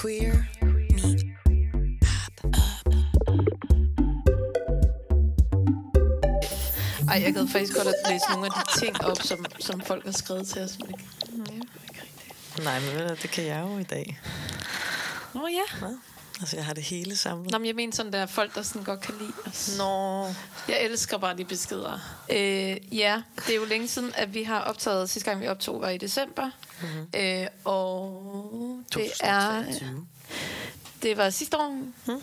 Queer meet Ej, jeg gad faktisk godt at læse nogle af de ting op, som, som folk har skrevet til os. Men ikke, ja. Nej, men det kan jeg jo i dag. Nå ja. Hvad? Altså, jeg har det hele samlet. Nå, men jeg mener sådan, der er folk, der sådan godt kan lide os. Nå. Jeg elsker bare de beskeder. Øh, ja, det er jo længe siden, at vi har optaget, sidste gang vi optog var i december. Mm-hmm. Øh, og det er, 2023. det var sidste år. Mm.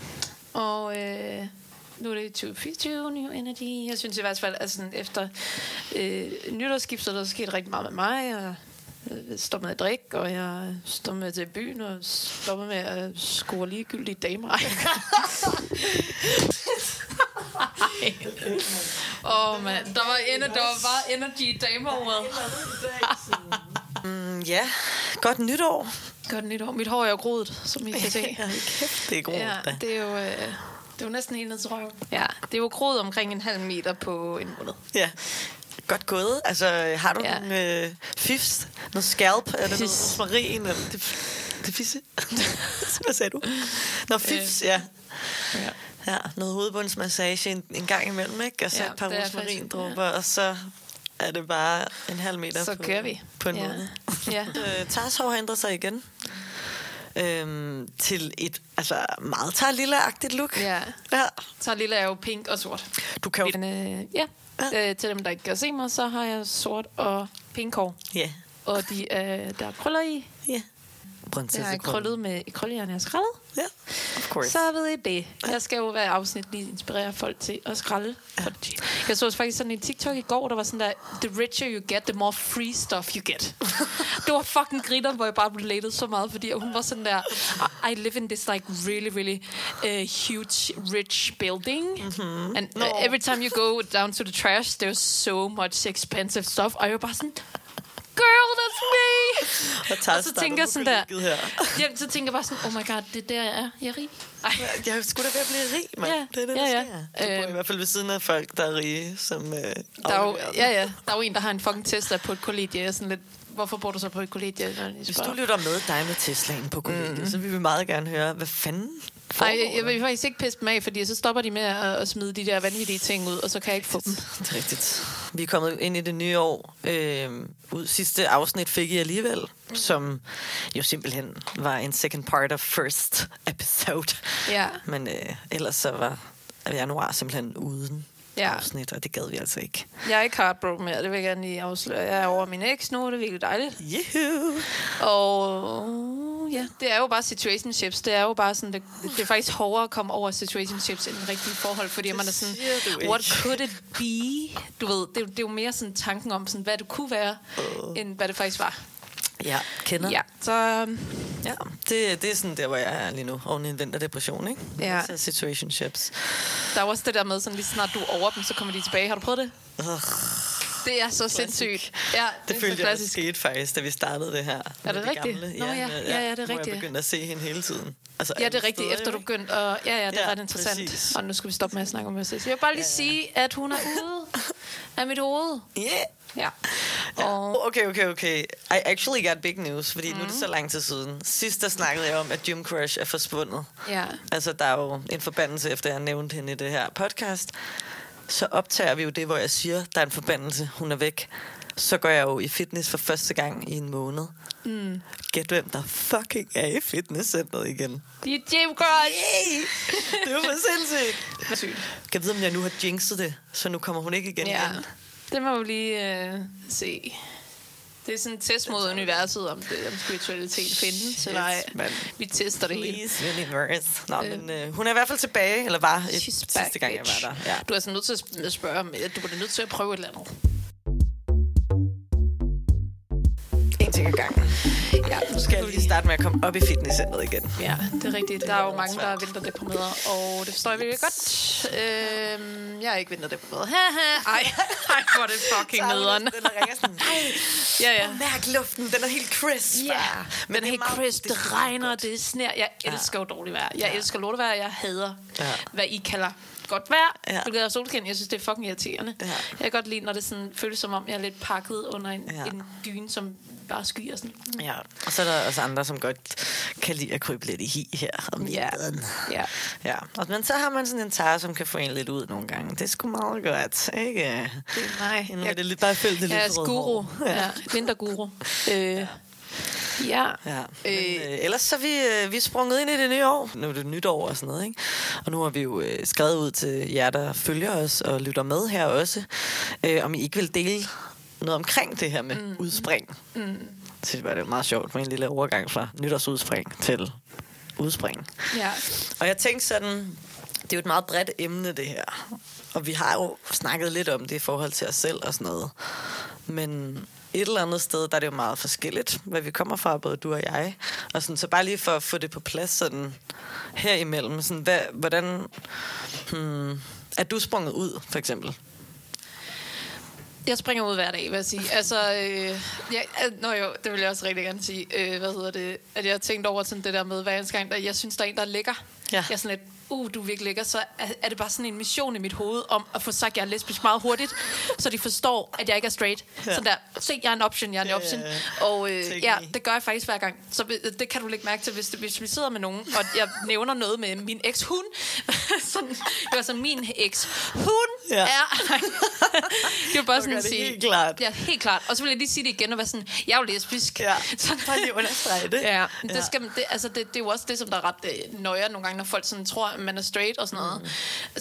Og øh, nu er det 2024, New Energy. Jeg synes i hvert fald, at sådan efter øh, nytårsskiftet, der er sket rigtig meget med mig. Og jeg står med at drikke, og jeg står med til byen, og stopper med at score ligegyldige damer. Åh, oh, man. Der var, ener, der var bare energy i dameråret. Mm, ja, godt nytår. Godt nytår. Mit hår er jo groet, som I kan se. Ja, kæft, det er godt. Ja, da. det er jo... Øh, det er jo næsten helt ned til røven. Ja, det er jo groet omkring en halv meter på en måned. Ja. Godt gået. Altså, har du Ja. ja. nogle øh, fifs? Noget scalp? Er det noget rosmarin? Eller det, det fisse? Hvad sagde du? Nå, fifs, ja. Ja. Ja, noget hovedbundsmassage en, en gang imellem, ikke? Og så Ja, ja, et par er rosmarindrupper, og så er det bare en halv meter Så på, kører vi. på en ja. måned. Ja. Øh, Tarshov har ændret sig igen. Øhm, til et altså, meget tarlille-agtigt look. ja. ja. Så lille er jo pink og sort. Du kan jo... Men, øh, ja, Ja. øh, til dem, der ikke kan se mig, så har jeg sort og pink hår. Ja. Og de, øh, der er krøller i. Ja. Har jeg Prinsesse krøllet med i krøllejern, jeg har skrællet. Ja, of course. Så ved I det. Jeg skal jo hver afsnit lige inspirere folk til at skralde. Ja. Jeg så faktisk sådan en TikTok i går, der var sådan der, the richer you get, the more free stuff you get. det var fucking griner, hvor jeg bare related så meget, fordi hun var sådan der, I- live in this like really, really uh, huge, rich building. Mm-hmm. And uh, every time you go down to the trash, there's so much expensive stuff. Og jeg var bare sådan, girl, that's me! Og, Tars Og så tænker jeg sådan der, Her. ja, så tænker jeg bare sådan, oh my god, det er der, jeg er. Jeg er rig. Ej. Jeg sgu da at blive rig, mand. Ja, Det er det, der ja, ja. sker. Du bor Øh. i hvert fald ved siden af folk, der er rige, som øh, Der er jo, ja, ja. Der er jo en, der har en fucking Tesla på et kollegie. Er sådan lidt, hvorfor bor du så på et kollegie? Hvis du lytter med dig med Teslaen på kollegiet, mm. så vil vi meget gerne høre, hvad fanden Nej, jeg, jeg vil faktisk ikke pisse dem af, fordi så stopper de med at, at smide de der vanvittige ting ud, og så kan jeg ikke få dem. Det er rigtigt. Vi er kommet ind i det nye år. Øh, ud sidste afsnit fik I alligevel, som jo simpelthen var en second part of first episode. Ja. Men øh, ellers så var januar simpelthen uden Ja. afsnit, og det gad vi altså ikke. Jeg er ikke heartbroken mere, det vil jeg gerne lige afsløre. Jeg er over min eks nu, det er virkelig dejligt. Juhu! Og ja, det er jo bare situationships. Det er jo bare sådan, det, det er faktisk hårdere at komme over situationships end rigtige forhold, fordi man er sådan, ikke. what could it be? Du ved, det, er jo- det er jo mere sådan tanken om, sådan, hvad det kunne være, uh. end hvad det faktisk var. Ja, kender. Ja, så øhm, Ja, det, det er sådan der, hvor jeg er lige nu. Oven i en vinterdepression, ikke? Ja. Så situationships. der er også det der med, sådan lige snart du er over dem, så kommer de tilbage. Har du prøvet det? Ugh, Det er så sindssygt. Ja, det er følte jeg også skete faktisk, da vi startede det her. med det de rigtigt? Gamle. Nå ja, ja, ja, det er hvor rigtigt. jeg begyndte at se hende hele tiden. Altså, Ja, det er rigtigt, efter du begyndte at... Ja, ja, det er Ja, ret interessant. præcis. Og nu skal vi stoppe med at snakke om Versace. Jeg vil bare lige sige, at hun er ude af mit hoved. Yeah. Ja. Ja. Og Okay, okay, okay. I actually got big news, fordi mm. nu er det så lang tid siden. Sidst der snakkede jeg om, at Gym Crush er forsvundet. ja, Altså, der er jo en forbandelse, efter jeg nævnte hende i det her podcast. Så optager vi jo det, hvor jeg siger, der er en forbandelse, hun er væk. Så går jeg jo i fitness for første gang i en måned. Mm. Gæt hvem der fucking er i fitnesscenteret igen. det er Jim Crush. Hey! Det er jo for sindssygt. Sygt. Kan jeg vide, om jeg nu har jinxet det, så nu kommer hun ikke igen Ja, igen. det må vi lige øh, se. Det er sådan en test mod universet, om, det, om spiritualitet findes, eller ej. mand. Vi tester det hele. Please, universe. Nå, Øh. men øh, hun er i hvert fald tilbage, eller var et, sidste gang, jeg bitch. var der. Ja. Du er altså nødt til at sp- spørge, om du bliver nødt til at prøve et eller andet. Ting ad gangen. Ja, Nu skal jeg lige starte med at komme op i fitnesscenteret igen. Ja, det er rigtigt. Der er jo mange, der er vinterdeprimeret, og det forstår jeg virkelig godt. Øhm, jeg er ikke vinterdeprimeret. Haha. Ej, ej, hvor er det fucking nederen. Den ringer sådan, Ja, ja. mærk luften, den er helt crisp. Ja, Men men det er helt crisp, det det, er det regner, det sner. Jeg elsker jo dårligt vejr. Jeg elsker lortevejr, jeg hader, Ja. hvad I kalder godt vejr, Ja. ja. hvilket er solskin. Jeg synes, det er fucking irriterende. Ja. Jeg kan godt lide, når det sådan, føles som om, jeg er lidt pakket under en, Ja. ja. en dyne, som bare skyer sådan. Ja, og så er der også andre, som godt kan lide at krybe lidt i hi her om Ja. Ja. Ja, og, men så har man sådan en tar, som kan få en lidt ud nogle gange. Det er sgu meget godt, ikke? Det, nej. Nu er Jeg, det lidt bare følt det jeg er lidt røde guru. hår. Ja. Vinterguru. Øh, ja. Ja, men, Øh. øh, ellers så er vi, øh, vi er sprunget ind i det nye år. Nu er det nytår og sådan noget, ikke? Og nu har vi jo øh, skrevet ud til jer, der følger os og lytter med her også, øh, om I ikke vil dele noget omkring det her med mm. udspring. Mm. Så det var det meget sjovt med en lille overgang fra nytårsudspring til udspring. ja. Og jeg tænkte sådan, det er jo et meget bredt emne, det her. Og vi har jo snakket lidt om det i forhold til os selv og sådan noget. Men et eller andet sted, der er det jo meget forskelligt, hvad vi kommer fra, både du og jeg. Og sådan, så bare lige for at få det på plads sådan her imellem. Sådan, hvad, hvordan hmm, er du sprunget ud, for eksempel? Jeg springer ud hver dag, vil jeg sige. Altså, øh, øh, nå jo, det vil jeg også rigtig gerne sige. Øh, hvad hedder det? At jeg har tænkt over sådan det der med, hver eneste gang, der, jeg synes, der er en, der er lækker. Ja. Jeg er sådan lidt, uh, du er virkelig lækker. Så er, er det bare sådan en mission i mit hoved om at få sagt, at jeg er lesbisk meget hurtigt, så de forstår, at jeg ikke er straight. Ja. Sådan der, se, jeg er en option, jeg er en option. ja, ja. Og øh, ja, det gør jeg faktisk hver gang. Så øh, det kan du lægge mærke til, hvis, hvis vi sidder med nogen, og jeg nævner noget med min eks-hund. sådan, det var sådan, min eks-hund Ja. ja. er... det var bare sådan at det sige... helt klart. Ja, helt klart. Og så vil jeg lige sige det igen og være sådan, jeg er jo lesbisk. Ja, Så, bare lige understrege det. Ja, det, skal, det, altså det, det er jo også det, som der er ret øh, nøje nogle gange, når folk sådan tror, at man er straight og sådan noget. Mm.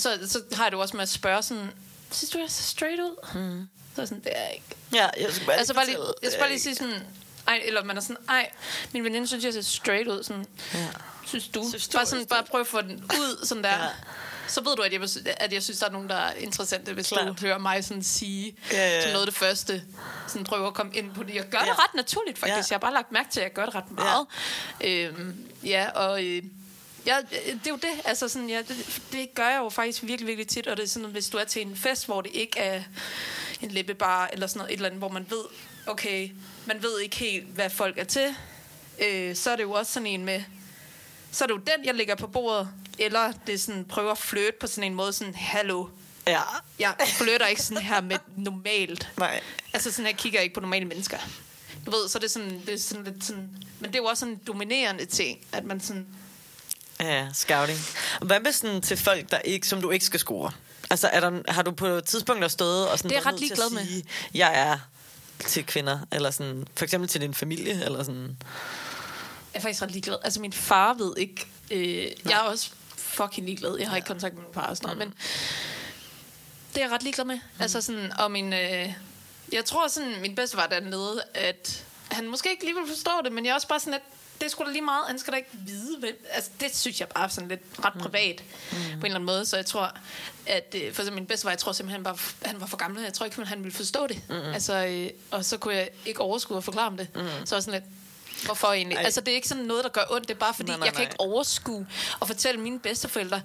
Så, så har jeg det jo også med at spørge sådan, synes du, jeg ser straight ud? Mm. Så er sådan, det er jeg ikke. Ja, jeg skal bare Altså bare lige, jeg skal bare lige sige sådan, ej, eller man er sådan, ej, min veninde synes, jeg ser straight ud. Sådan, Ja. synes du? Synes du, bare sådan, bare prøv at få den ud, sådan der. Ja. Så ved du, at jeg, at jeg synes, der er nogen, der er interessante, hvis Klart. du hører mig sådan sige, Ja, ja, ja. som noget af det første, sådan prøve at komme ind på det. Jeg gør Ja. det ret naturligt, faktisk. Ja. Jeg har bare lagt mærke til, at jeg gør det ret meget. Ja, øhm, ja og... Øh, Ja, det er jo det. Altså sådan, ja, det, det gør jeg jo faktisk virkelig, virkelig tit. Og det er sådan, hvis du er til en fest, hvor det ikke er en lippebar, eller sådan noget, et eller andet, hvor man ved, okay, man ved ikke helt, hvad folk er til, øh, så er det jo også sådan en med, så er det jo den, jeg lægger på bordet, eller det er sådan, prøver at flytte på sådan en måde, sådan, hallo, Ja, jeg flytter ikke sådan her med normalt. nej. Altså sådan, jeg kigger ikke på normale mennesker. Du ved, så er det sådan, det er sådan lidt sådan, men det er jo også sådan en dominerende ting, at man sådan, Ja, scouting. Hvad med sådan til folk, der ikke, som du ikke skal score? Altså, er der, har du på et tidspunkt stået og sådan Det er ret ligeglad med. sige, jeg er til kvinder, eller sådan, for eksempel til din familie, eller sådan. jeg er faktisk ret ligeglad. Altså, min far ved ikke, øh, jeg er også fucking ligeglad. Jeg har ikke kontakt med min far og sådan noget, men det er jeg ret ligeglad med. Mm. Altså sådan, og min, øh, jeg tror sådan, min bedstefar dernede, at han måske ikke lige vil forstå det, men jeg er også bare sådan, at det er sgu da lige meget. Han skal da ikke vide, hvem. Altså, det synes jeg bare er sådan lidt ret privat mm. på en eller anden måde. Så jeg tror, at øh, for min bedstefar, jeg tror simpelthen, han var, han var for gammel. Jeg tror ikke, han ville forstå det. Mm. Altså, øh, og så kunne jeg ikke overskue at forklare ham det. Mm. Så var sådan lidt, Hvorfor egentlig? Ej. Altså, det er ikke sådan noget, der gør ondt. Det er bare fordi, Nej, nej, jeg kan nej. ikke overskue og fortælle mine bedsteforældre,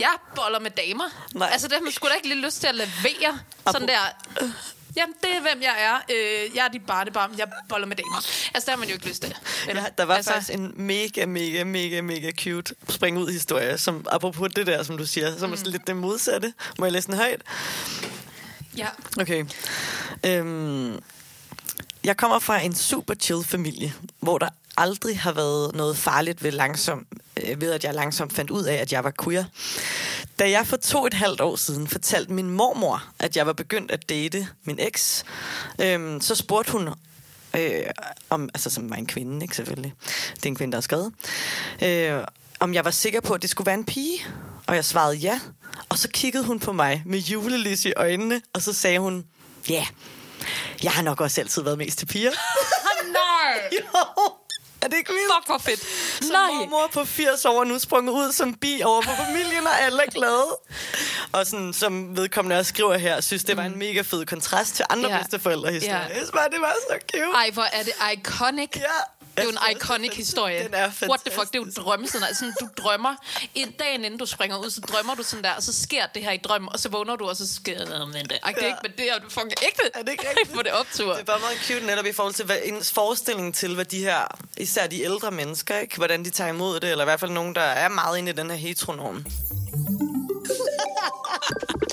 jeg boller med damer. Nej. Altså, det har man sgu da ikke lige lyst til at levere. Sådan der, øh, jamen, det er, hvem jeg er. Øh, jeg er dit barnebarn. Jeg boller med damer. Altså, det har man jo ikke lyst til. Ja, der var altså, faktisk en mega, mega, mega, mega cute spring ud historie, som apropos det der, som du siger, som mm. er sådan lidt det modsatte. Må jeg læse den højt? Ja. Okay. Øhm, jeg kommer fra en super chill familie, hvor der aldrig har været noget farligt ved, langsom, ved, at jeg langsomt fandt ud af, at jeg var queer. Da jeg for to og et halvt år siden fortalte min mormor, at jeg var begyndt at date min eks, øhm, så spurgte hun, øh, om, altså som var en kvinde, ikke selvfølgelig. Det er en kvinde, der har skrevet. Øh, om jeg var sikker på, at det skulle være en pige. Og jeg svarede ja. Og så kiggede hun på mig med julelys i øjnene, og så sagde hun, ja, yeah, jeg har nok også altid været mest til piger. Nej! jo, er det ikke vildt? Fuck, hvor fedt. Så Nej. mormor på 80 år er nu sprunget ud som bi over for familien, og alle er glade. Og sådan, som vedkommende også skriver her, synes, det var en mega fed kontrast til andre Ja. bedsteforældrehistorier. Ja. Det var så cute. Ej, hvor er det iconic. Ja. Det er jo en iconic den- historie. Den er fantastisk. What the fuck, det er jo drømmesiden. Altså, du drømmer, en dag inden du springer ud, så drømmer du sådan der, og så sker det her i drømmen, og så vågner du, og så sker det men det. Ej, det er ikke, men det er fucking ægte. Er det ikke rigtigt? På det optur. Det er bare meget cute netop i forhold til hvad, ens forestilling til, hvad de her, især de ældre mennesker, ikke? hvordan de tager imod det, eller i hvert fald nogen, der er meget inde i den her heteronorm.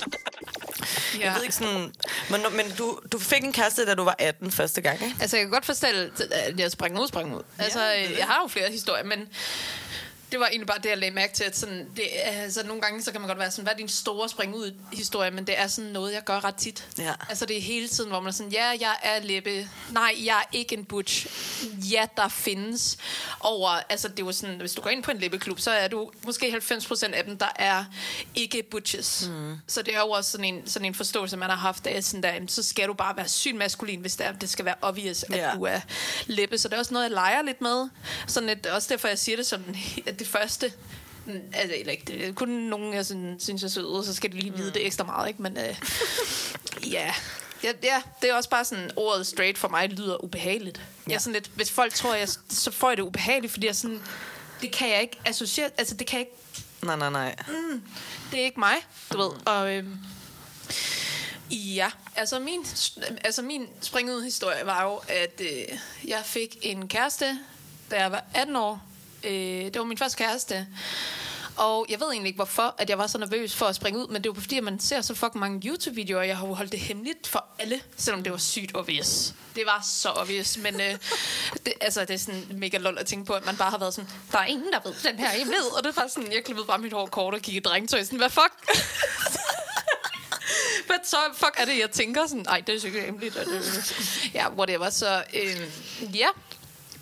Ja. Jeg ved ikke sådan... Men, men du, du fik en kæreste, da du var 18 første gang, ikke? Altså, jeg kan godt forstå, at jeg sprang ud, sprang ud. Altså, ja, jeg har jo flere historier, men det var egentlig bare det, jeg lagde mærke til, at sådan, det, altså, nogle gange så kan man godt være sådan, hvad er din store spring ud historie, men det er sådan noget, jeg gør ret tit. Ja. Altså det er hele tiden, hvor man er sådan, ja, jeg er læbe, nej, jeg er ikke en butch. Ja, der findes over, altså det jo sådan, hvis du går ind på en læbeklub, så er du måske 90% af dem, der er ikke butches. Mm. Så det er jo også sådan en, sådan en forståelse, man har haft af sådan der, så skal du bare være sygt maskulin, hvis det, er, det skal være obvious, at ja. du er læbe. Så det er også noget, jeg leger lidt med. Sådan et, også derfor, jeg siger det som, at det første Altså, eller ikke, det kun nogen, jeg sådan, synes er søde, så skal de lige vide mm. det ekstra meget, ikke? Men øh, ja, Ja, ja, det er også bare sådan, ordet straight for mig lyder ubehageligt. Ja. Jeg er sådan lidt, hvis folk tror, jeg, så får jeg det ubehageligt, fordi jeg sådan, det kan jeg ikke associere, altså det kan jeg ikke... Nej, nej, nej. Mm, det er ikke mig, du ved. Og øh, ja, altså min, altså min spring ud historie var jo, at øh, jeg fik en kæreste, da jeg var 18 år, Øh, det var min første kæreste. Og jeg ved egentlig ikke, hvorfor at jeg var så nervøs for at springe ud, men det var fordi, at man ser så fucking mange YouTube-videoer, og jeg har jo holdt det hemmeligt for alle, selvom det var sygt obvious. Det var så obvious, men øh, det, altså, det er sådan mega lol at tænke på, at man bare har været sådan, der er ingen, der ved den her hemmelighed, og det var sådan, jeg klippede bare mit hår kort og kiggede drengtøj, sådan, hvad fuck? Hvad så fuck er det, jeg tænker sådan, nej, det er sikkert hemmeligt. Ja, whatever. Så øh, ja,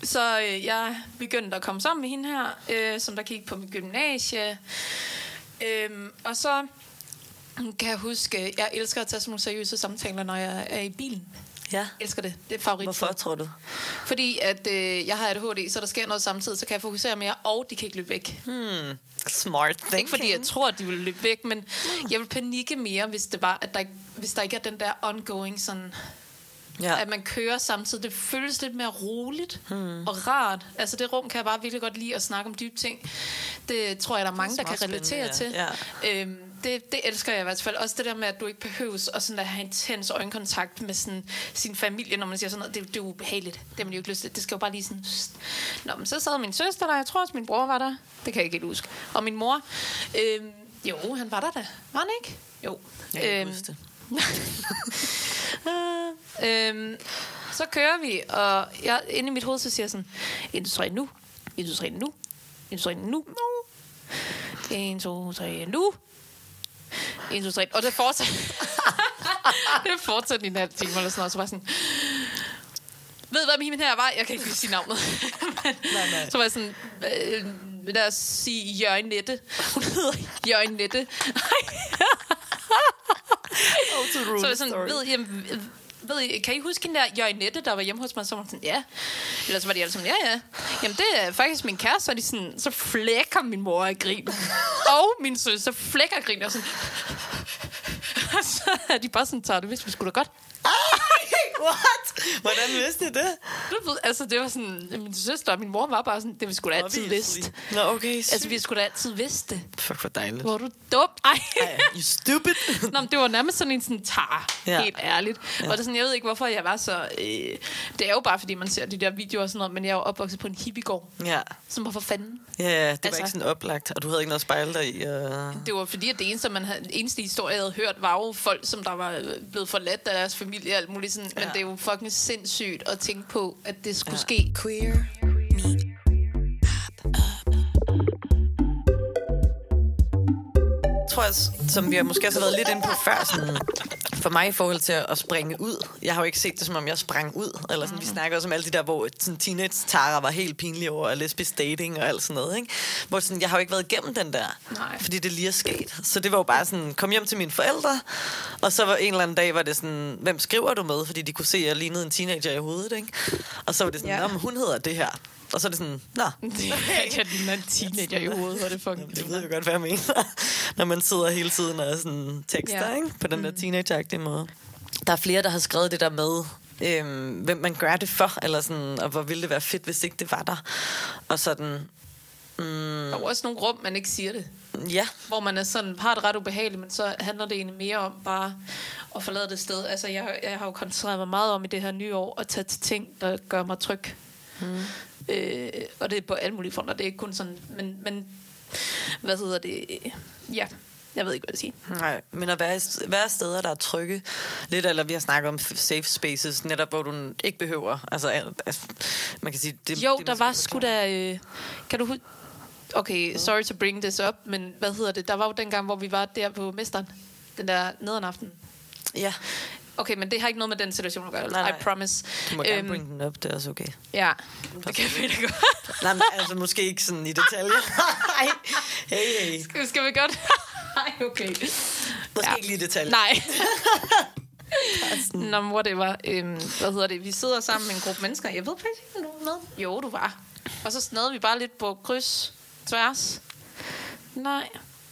så øh, jeg begyndte at komme sammen med hende her, øh, som der gik på mit gymnasie. Øh, og så kan jeg huske, jeg elsker at tage sådan nogle seriøse samtaler, når jeg er i bilen. Ja. Elsker det. Det er favorit. Hvorfor, tror du? Fordi at øh, jeg har ADHD, så der sker noget samtidig, så kan jeg fokusere mere, og de kan ikke løbe væk. Hmm. Smart thinking. Ikke fordi jeg tror, at de vil løbe væk, men jeg vil panikke mere, hvis det var, at der, hvis der ikke er den der ongoing sådan Ja. At man kører samtidig. Det føles lidt mere roligt hmm. og rart. Altså det rum kan jeg bare virkelig godt lide at snakke om dybe ting. Det tror jeg, der er mange, der kan relatere ja. til. Ja. Øhm, det, det elsker jeg i hvert fald. Også det der med, at du ikke behøves at, sådan at have intens øjenkontakt med sådan, sin familie, når man siger sådan noget. Det, det er ubehageligt. Det har man jo ikke lyst til. Det skal jo bare lige sådan... Nå, men så sad min søster der. Jeg tror også, min bror var der. Det kan jeg ikke helt huske. Og min mor... Øhm, jo, han var der da. Var han ikke? Jo. Jeg kan øhm. øhm, så kører vi, og jeg, inde i mit hoved, så siger jeg sådan, 1, 2, 3, nu. 1, 2, 3, nu. 1, 2, 3, nu. 1, 2, 3, nu. 1, 2, 3. Og det fortsætter. det fortsætter i en halv time eller sådan noget. Så var sådan, ved hvad min her var? Jeg kan ikke sige navnet. Men, nej, nej. Så var jeg sådan, øh, lad os sige Jørgen Nette. Hun hedder Jørgen Nette. så jeg sådan, ved, jamen, ved I, kan I huske den der Jørgenette, der var hjemme hos mig? Så var sådan, ja. Eller så var de alle sådan, ja, ja. Jamen, det er faktisk min kæreste. Så, de sådan, så flækker min mor af grin. og min søster flækker af grin. Og sådan, og så er de bare sådan, tager det, hvis vi skulle da godt. What? Hvordan vidste I det? Du ved, altså, det var sådan, min søster og min mor var bare sådan, det vi skulle da altid vidst. Nå, okay. Altså, vi skulle da altid vidste det. Fuck, hvor dejligt. Hvor du dum? Ej. you stupid. Nå, men det var nærmest sådan en sådan tar, ja. helt ærligt. Ja. Og det sådan, jeg ved ikke, hvorfor jeg var så... Øh, det er jo bare, fordi man ser de der videoer og sådan noget, men jeg er jo opvokset på en hippiegård. Ja. Som hvorfor fanden? Ja, det var altså, ikke sådan oplagt, og du havde ikke noget spejl der i. Uh... Det var fordi, at det eneste, man havde, eneste historie, jeg havde hørt, var jo folk, som der var blevet forladt af deres familie og alt muligt sådan. Ja. Men det er jo fucking sindssygt at tænke på, at det skulle ja. ske. Queer meet tror jeg, som vi har måske også været lidt inde på før, sådan, for mig i forhold til at springe ud. Jeg har jo ikke set det, som om jeg sprang ud. Eller sådan, mm. Vi snakker også om alle de der, hvor sådan, teenage Tara var helt pinlig over lesbisk dating og alt sådan noget. Ikke? Hvor sådan, jeg har jo ikke været igennem den der, Nej. fordi det lige er sket. Så det var jo bare sådan, kom hjem til mine forældre, og så var en eller anden dag, var det sådan, hvem skriver du med? Fordi de kunne se, at jeg lignede en teenager i hovedet. Ikke? Og så var det sådan, ja. hun hedder det her. Og så er det sådan, nå. Det er jeg en teenager i hovedet, hvor det fucking Det ved jeg godt, hvad jeg mener. Når man sidder hele tiden og sådan tekster, ja. ikke? På den der mm. teenage måde. Der er flere, der har skrevet det der med, øhm, hvem man gør det for, eller sådan, og hvor ville det være fedt, hvis ikke det var der. Og sådan... Mm, der er også nogle rum, man ikke siger det. Ja. Hvor man er sådan, har det ret ubehageligt, men så handler det egentlig mere om bare at forlade det sted. Altså, jeg, jeg har jo koncentreret mig meget om i det her nye år, at tage til ting, der gør mig tryg. Mm. Øh, og det er på alle mulige fronter. Det er ikke kun sådan... Men, men hvad hedder det? Ja. Jeg ved ikke, hvad jeg siger. Nej, men at være, være steder, der er trygge, lidt, eller vi har snakket om safe spaces, netop hvor du ikke behøver, altså, al- altså man kan sige... Det, Jo, det, der var sgu da... Øh, kan du huske... Okay, sorry to bring this up, men hvad hedder det? Der var jo den gang, hvor vi var der på Mesteren. Den der nederen aften. Ja, Okay, men det har ikke noget med den situation at gøre. Nej, nej. I promise. du må gerne Øhm, bringe den op, det er også okay. Ja, det kan vi da godt. Nej, men altså måske ikke sådan i detaljer. Nej, hey, hey. Skal, skal vi godt? Nej, okay. Måske Ja. ikke lige i detaljer. Nej. Nå, men whatever. Øhm, hvad hedder det? Vi sidder sammen med en gruppe mennesker. Jeg ved faktisk ikke, om du var med. Jo, du var. Og så snadede vi bare lidt på kryds, tværs. Nej.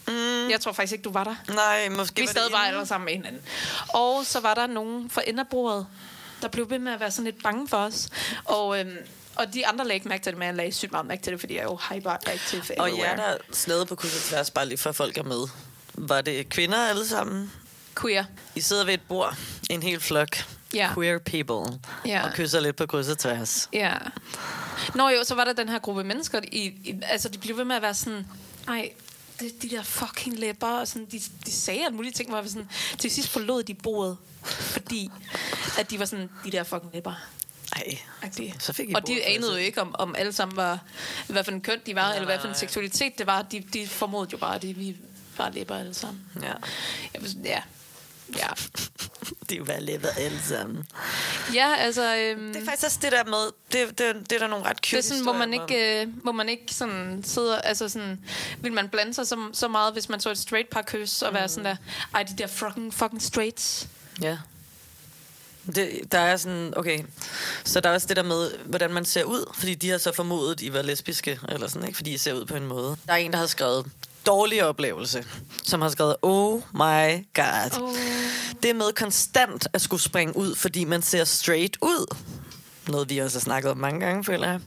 Mm. Jeg tror faktisk ikke, du var der. Nej, måske Vi var sad det bare alle sammen med hinanden. Og så var der nogen for enden af bordet, der blev ved med at være sådan lidt bange for os. Og, øhm, og de andre lagde ikke mærke til det, men jeg lagde sygt meget mærke til det, fordi jeg er jo hyperactive Og everywhere. jer, der snede på kryds og tværs, bare lige for folk er med. Var det kvinder alle sammen? Queer. I sidder ved et bord, en hel flok. Ja. Queer people. Ja. Og kysser lidt på kryds og tværs. Ja. Nå jo, så var der den her gruppe mennesker, i, i, altså de blev ved med at være sådan, ej, det, de der fucking læber, og sådan, de, de sagde alle mulige ting, hvor jeg sådan, til sidst forlod de bordet, fordi at de var sådan, de der fucking læber. Ej, Agtige. så fik I og de anede jo jer selv. ikke, om, om alle sammen var, hvad for en køn de var, Nej, eller hvad for en seksualitet det var. De, de formodede jo bare, at de, vi var læber alle sammen. Ja. Jeg ja. Ja, De var læber alle sammen. ja altså... Øhm, Det er faktisk også det der med, det, det, det er der nogle ret cute det er sådan, må man ikke, øh, må man ikke sådan sidde, altså sådan, vil man blande sig så, så meget, hvis man så et straight par kys, og være sådan der, ej, de der fucking, fucking straights. Ja. Det, der er sådan, okay, så der er også det der med, hvordan man ser ud, fordi de har så formodet, I var lesbiske, eller sådan, ikke? fordi I ser ud på en måde. Der er en, der har skrevet, dårlig oplevelse, som har skrevet, oh my god. Oh. Det med konstant at skulle springe ud, fordi man ser straight ud. Noget, vi også har snakket om mange gange, føler jeg.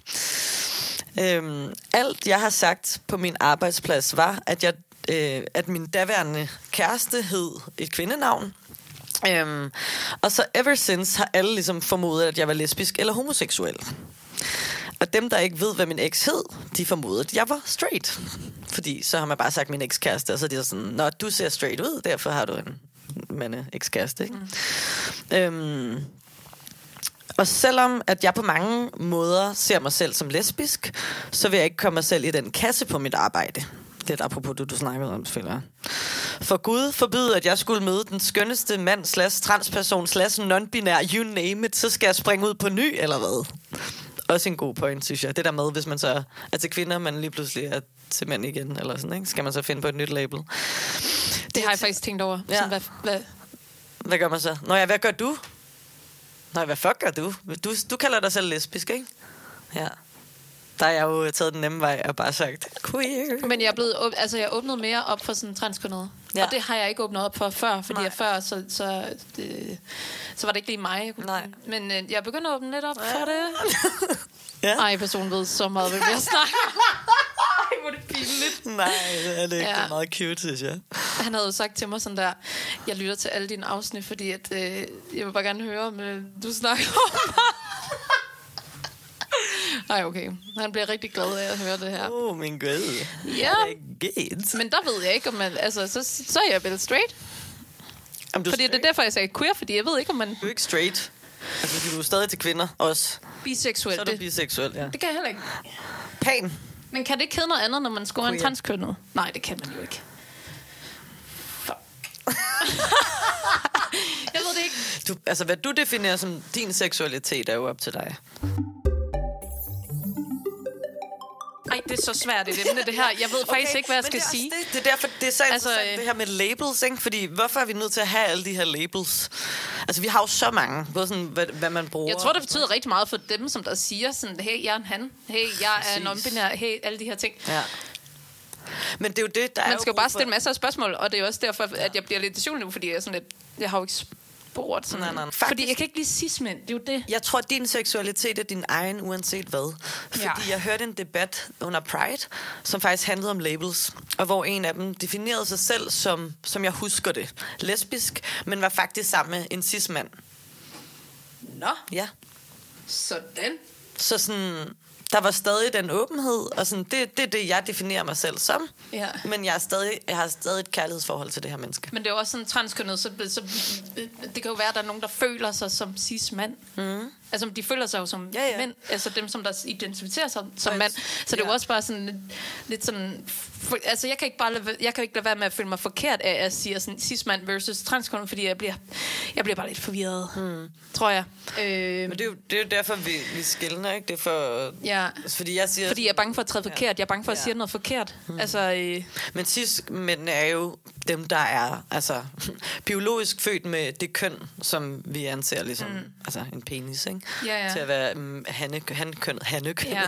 Øhm, alt, jeg har sagt på min arbejdsplads, var, at, jeg, øh, at min daværende kæreste hed et kvindenavn. Øhm, og så ever since har alle ligesom formodet, at jeg var lesbisk eller homoseksuel. Og dem, der ikke ved, hvad min eks hed, de formodede, at jeg var straight. Fordi så har man bare sagt min ekskæreste, og så er de sådan, Nå, du ser straight ud, derfor har du en mande ekskæreste, ikke? Mm. Øhm, og selvom at jeg på mange måder ser mig selv som lesbisk, så vil jeg ikke komme mig selv i den kasse på mit arbejde. Lidt apropos det, du snakkede om, jeg. For Gud forbyde, at jeg skulle møde den skønneste mand, slash transperson, slash non-binær, you name it, så skal jeg springe ud på ny, eller hvad? Også en god point, synes jeg. Det der med, hvis man så er til kvinder, man lige pludselig er til mænd igen, eller sådan, ikke? Skal man så finde på et nyt label. Det har jeg faktisk tænkt over. Ja. Sådan, hvad, hvad, Hvad gør man så? Nå ja, hvad gør du? Nej, hvad fuck gør du? Du, du kalder dig selv lesbisk, ikke? Ja. Der har jeg jo taget den nemme vej og bare sagt, queer. men jeg er blevet, altså jeg åbnet mere op for sådan transkønnet. Ja. Og det har jeg ikke åbnet op for før, fordi Nej. jeg før, så, så, det, så var det ikke lige mig. Nej. Men øh, jeg begynder at åbne lidt op ja. for det. Ja. Ej, personen ved så meget, hvem jeg snakker. Ej, hvor det pinligt. Nej, det er det ikke. Ja. Det er meget cute, synes jeg. Han havde jo sagt til mig sådan der, jeg lytter til alle dine afsnit, fordi at, øh, jeg vil bare gerne høre, om øh, du snakker om Ej, okay. Han bliver rigtig glad af at høre det her. Åh, oh, min gud. Ja. Herregud. Men der ved jeg ikke, om man... Altså, så, så er jeg vel straight. Jamen, du, Fordi det er derfor, jeg sagde queer, fordi jeg ved ikke, om man du er ikke straight. Altså, du er stadig til kvinder også. biseksuel. Så er du Det, biseksuel, ja. det kan jeg heller ikke. Pan. Men kan det ikke hedde noget andet, når man scorer en transkønnet? Nej, det kan man jo ikke. Jeg ved det ikke. Du, altså, hvad du definerer som din seksualitet, er jo op til dig. Det er så svært et emne, det her. Jeg ved faktisk Okay, ikke, hvad jeg skal det er sige. Det, det er derfor, det er så Altså, øh, det her med labels, ikke? Fordi hvorfor er vi nødt til at have alle de her labels? Altså, vi har jo så mange, både sådan, hvad, hvad man bruger. Jeg tror, det betyder rigtig meget for dem, som der siger sådan, hey, jeg er en han. Hey, jeg er Præcis. non-binær. Hey, alle de her ting. Ja. Men det er jo det, der er Man jo skal jo bare for- stille masser af spørgsmål, og det er også derfor, at jeg bliver lidt i nu, fordi jeg, er sådan lidt, jeg har jo ikke spurgt sådan. Nej, nej. Fordi Faktisk- jeg kan ikke lide cis-mænd, det er jo det. Jeg tror, din seksualitet er din egen, uanset hvad. Fordi Ja. jeg hørte en debat under Pride, som faktisk handlede om labels, og hvor en af dem definerede sig selv som, som jeg husker det, lesbisk, men var faktisk sammen med en cis-mand. Nå, Ja. sådan. Så sådan, der var stadig den åbenhed, og sådan, det, det er det, jeg definerer mig selv som. Ja. Men jeg, er stadig, jeg har stadig et kærlighedsforhold til det her menneske. Men det er jo også sådan transkønnet, så, så det kan jo være, at der er nogen, der føler sig som cis-mand. Mm. Altså, de føler sig jo som Ja, ja. mænd. Altså, dem, som der identificerer sig som mand. Så det er jo ja. også bare sådan lidt, lidt sådan... For, altså, jeg kan ikke bare lade, jeg kan ikke lade være med at føle mig forkert af at sige sådan cis-mand versus transkønnet, fordi jeg bliver, jeg bliver bare lidt forvirret, mm. tror jeg. Øh, Men det er jo, det er jo derfor, vi, vi skiller, ikke? Det er for... ja. Fordi jeg siger... Fordi jeg er bange for at træde forkert. Jeg er bange for at Ja. sige noget forkert. Mm. Altså, øh, Men cis mænd er jo dem, der er altså, biologisk født med det køn, som vi anser ligesom mm. altså en penis, ikke? Ja, ja. Til at være um, hanne, hankønnet, hannekønnet. ja.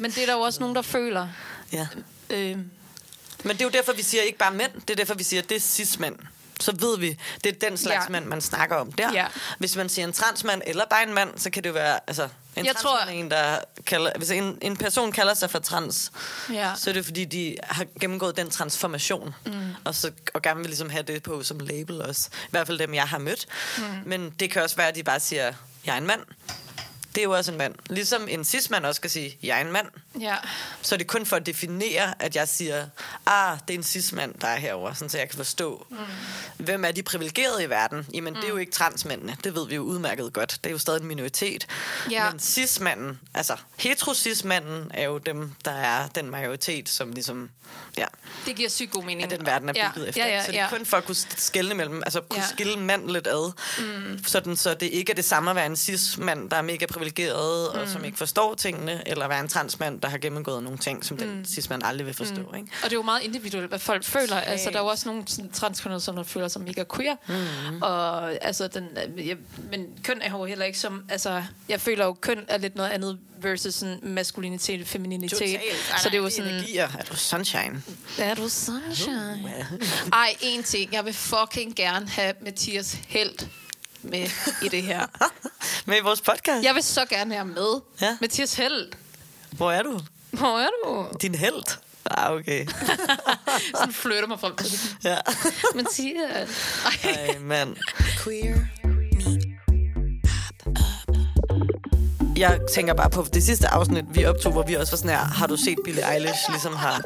Men det er der jo også nogen, der føler. ja. Øh, Men det er jo derfor, vi siger ikke bare mænd. Det er derfor, vi siger, det er cis-mænd. Så ved vi, det er den slags Ja. mand, man snakker om der. Ja. Hvis man siger en transmand eller bare en mand, så kan det jo være... Altså, en Jeg tror... er en, der kalder, hvis en, en person kalder sig for trans, ja. så er det fordi, de har gennemgået den transformation, mm. og, så, og gerne vil ligesom have det på som label også. I hvert fald dem, jeg har mødt. Mm. Men det kan også være, at de bare siger, jeg er en mand. Det er jo også en mand. Ligesom en cis-mand også skal sige, jeg er en mand. ja. Så er det kun for at definere, at jeg siger, ah, det er en cis-mand, der er herover, sådan så jeg kan forstå, mm. hvem er de privilegerede i verden? Jamen, mm. det er jo ikke transmændene. Det ved vi jo udmærket godt. Det er jo stadig en minoritet. Ja. Men cis-manden, altså hetero-cis-manden, er jo dem, der er den majoritet, som ligesom, ja, Det giver sygt god mening. at den verden er ja. bygget efter. Ja, ja, så det er ja. kun for at kunne skille mellem, altså kunne Ja. skille mand lidt ad, mm. sådan så det ikke er det samme at være en cis-mand, der er mega privilegeret, mm. og som ikke forstår tingene, eller være en transmand, der har gennemgået nogle ting, som mm. den cis-mand aldrig vil forstå. Mm. Ikke? Og det er jo meget individuelt, hvad folk føler. Altså, der er jo også nogle transkønnede, som der føler sig mega queer. Mm. Og altså, den, øh, jeg, men køn er jo heller ikke som... Altså, jeg føler jo, køn er lidt noget andet versus sådan maskulinitet, femininitet. Så det er jo sådan... Energier. Er du sunshine? Er du sunshine? Ej, en ting. Jeg vil fucking gerne have Mathias Helt med i det her. Med i vores podcast? Jeg vil så gerne ham med. Ja. Mathias Helt. Hvor er du? Hvor er du? Din held? Ah, okay. Sådan flytter mig frem til det. ja. Mathias. Ej. Ej, mand. Queer Jeg tænker bare på det sidste afsnit, vi optog, hvor vi også var sådan her, har du set Billie Eilish ligesom har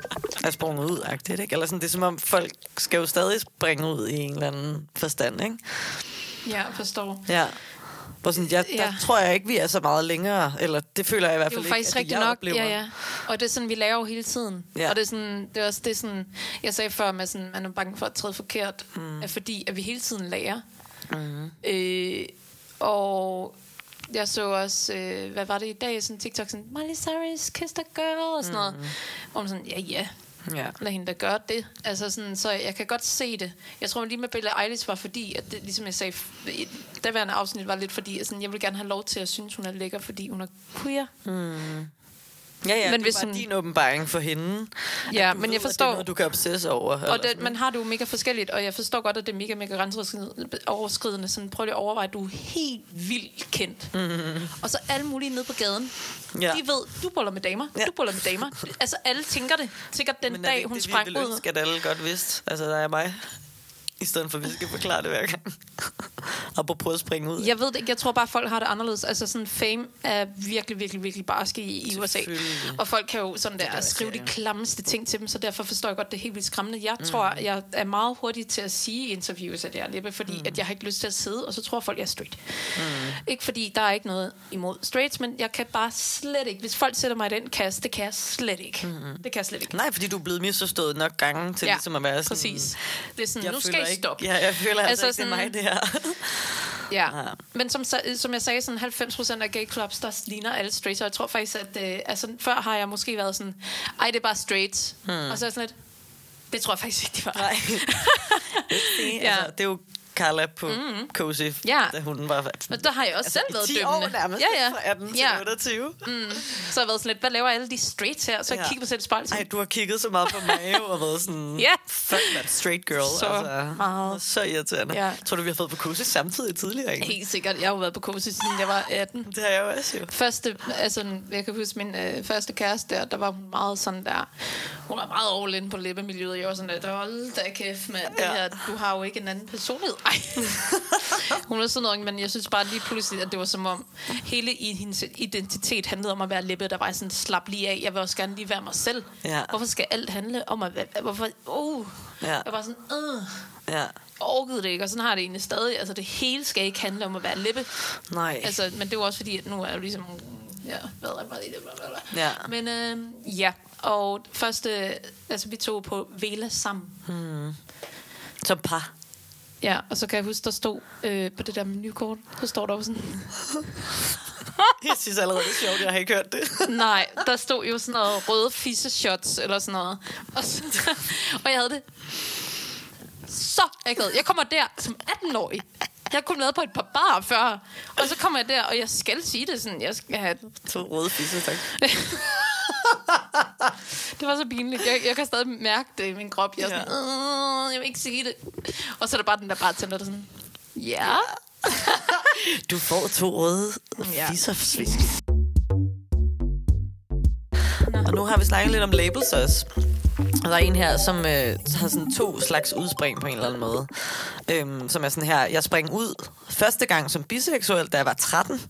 er sprunget ud, agtigt, ikke? Eller sådan, det er som om folk skal jo stadig springe ud i en eller anden forstand, ikke? Ja, forstår. Ja. Hvor sådan, jeg, der Ja. tror jeg ikke, vi er så meget længere, eller det føler jeg i hvert Det er fald jo faktisk ikke, at rigtigt nok. oplever. Ja, ja. Og det er sådan, vi laver jo hele tiden. Ja. Og det er, sådan, det er også det, er sådan, jeg sagde før, med sådan, man er bange for at træde forkert, mm. er fordi, at vi hele tiden lærer. Mm. Øh, og jeg så også, øh, hvad var det i dag, sådan TikTok, sådan, Miley Cyrus kissed a girl, og sådan noget. Hvor man sådan, ja, ja, Ja. lad hende da gøre det. Altså sådan, så jeg kan godt se det. Jeg tror lige med Billie Eilish var fordi, at det, ligesom jeg sagde, i daværende afsnit var lidt fordi, at sådan, jeg vil gerne have lov til at synes, hun er lækker, fordi hun er queer. Ja, ja, Men men hvis det var din åbenbaring for hende. Ja, men ved, jeg forstår- Det er noget, du kan obsesse over. Og det, sådan, man har det jo mega forskelligt, og jeg forstår godt, at det er mega, mega grænseoverskridende. overskridende. Sådan, prøv lige at overveje, at du er helt vildt kendt. Mm-hmm. Og så alle mulige nede på gaden. Ja. De ved, du boller med damer, Ja. du boller med damer. Altså, alle tænker det. Sikkert den Men er det dag, ikke hun det, sprang ud. ønske, at alle godt vidste? Altså, der er mig. I stedet for, at vi skal forklare det hver gang. og på prøve at springe ud. Jeg ved det ikke, jeg tror bare, folk har det anderledes. Altså sådan, fame er virkelig, virkelig, virkelig barske i, i USA. Og folk kan jo sådan der jeg skrive de klammeste ting til dem, så derfor forstår jeg godt, det er helt vildt skræmmende. Jeg tror, jeg er meget hurtig til at sige i interviews, at jeg er lippe, fordi mm. at jeg har ikke lyst til at sidde, og så tror folk, jeg er straight. Mm. Ikke fordi der er ikke noget imod straights, men jeg kan bare slet ikke, hvis folk sætter mig i den kasse, det kan jeg slet ikke. Mm. Det kan jeg slet ikke. Nej, fordi du er blevet misforstået nok gange til Ja, ligesom at være sådan... Præcis. Det er sådan, Jeg nu skal I ikke- stoppe. Ja, jeg føler altså, Altså ikke, det er mig, det her. Ja. Ja. Men som, som jeg sagde, sådan 90% af gay clubs, der ligner alle straights, og jeg tror faktisk, at øh, altså, før har jeg måske været sådan, ej, det er bare straights. Hmm. Og så er sådan lidt, det tror jeg faktisk ikke, de var. Nej. Ja. ja. altså, det er jo Carla på mm-hmm. Cozy, Ja. da hun var... Men der har jeg også altså, selv været 10 dømmende. år nærmest, ja, ja. fra 18 til ja. 28. Så har jeg været sådan lidt, hvad laver alle de straights her? Så jeg Ja. kigger på selv i spejlet. Ej, sådan, du har kigget så meget på mig og været sådan... Ja. Fuck that straight girl. Så altså, meget. Så irriterende. Ja. Tror du, vi har fået på Cozy samtidig tidligere? Ikke? Helt sikkert. Jeg har jo været på Cozy, siden jeg var 18. Det har jeg jo også jo. Første, altså, jeg kan huske min øh, første kæreste der, der var hun meget sådan der, hun var meget all in på læbemiljøet. Jeg var sådan der, hold da kæft, mand, det Ja. her, du har jo ikke en anden personlighed. Nej. hun er sådan noget, men jeg synes bare lige pludselig, at det var som om, hele i hendes identitet handlede om at være lippet. Der var sådan, slap lige af, jeg vil også gerne lige være mig selv. Ja. Hvorfor skal alt handle om at være... Hvorfor, uh, Ja. Jeg var sådan, øh, Ja. orkede det ikke, og sådan har det egentlig stadig. Altså, det hele skal ikke handle om at være lippe. Nej. Altså, men det jo også fordi, at nu er jeg jo ligesom... Ja, hvad er det? Ja. Men øh, ja, og første... Altså, vi tog på Vela sammen. Som par. Ja, og så kan jeg huske, der stod øh, på det der menukort, så står der jo sådan... Jeg synes allerede, det er sjovt, jeg har ikke hørt det. Nej, der stod jo sådan noget røde fisse-shots, eller sådan noget. Og, så, og jeg havde det så akavet. Jeg kommer der som 18-årig. Jeg har kun været på et par bar før. Og så kommer jeg der, og jeg skal sige det sådan, jeg skal have... To røde fisse, tak. Det var så pinligt. Jeg, jeg kan stadig mærke det i min krop. Jeg er sådan, "Øh, jeg vil ikke sige det. Og så er der bare den der bartender, der sådan, ja. Du får to røde Ja. fisser. Og nu har vi snakket lidt om labels også. Og der er en her, som øh, har sådan to slags udspring på en eller anden måde. Øhm, som er sådan her, jeg sprang ud første gang som biseksuel, da jeg var 13.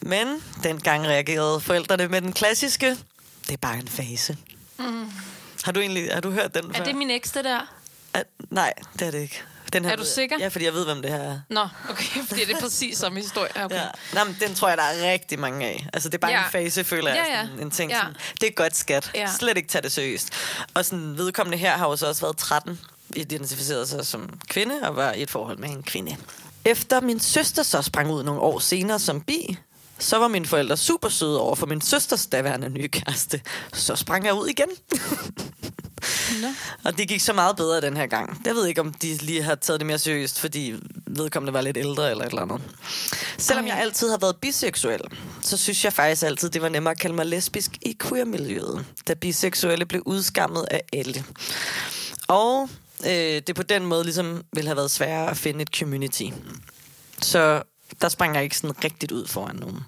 Men dengang reagerede forældrene med den klassiske, det er bare en fase. Mm. Har du egentlig har du hørt den før? Er det min eks, det der? At, nej, det er det ikke. Den her Er du sikker? Ja, fordi jeg ved, hvem det her er. Nå, okay, fordi det er præcis samme historie. Okay. Ja. Nå, men den tror jeg, der er rigtig mange af. Altså, det er bare. Ja. en fase, føler jeg. Ja, ja. Sådan, en ting. Ja. Sådan, det er godt skat. Ja. Slet ikke tage det seriøst. Og sådan, vedkommende her har jo så også været 13, identificeret sig som kvinde, og var i et forhold med en kvinde. Efter min søster så sprang ud nogle år senere som bi, så var mine forældre super søde over for min søsters daværende nye kæreste. Så sprang jeg ud igen. Nå. Og det gik så meget bedre den her gang. Jeg ved ikke, om de lige har taget det mere seriøst, fordi vedkommende var lidt ældre eller et eller andet. Selvom Ej. jeg altid har været biseksuel, så synes jeg faktisk altid, det var nemmere at kalde mig lesbisk i queer-miljøet, da biseksuelle blev udskammet af alle. Og øh, det på den måde ligesom ville have været sværere at finde et community. Så der sprang jeg ikke sådan rigtigt ud foran nogen.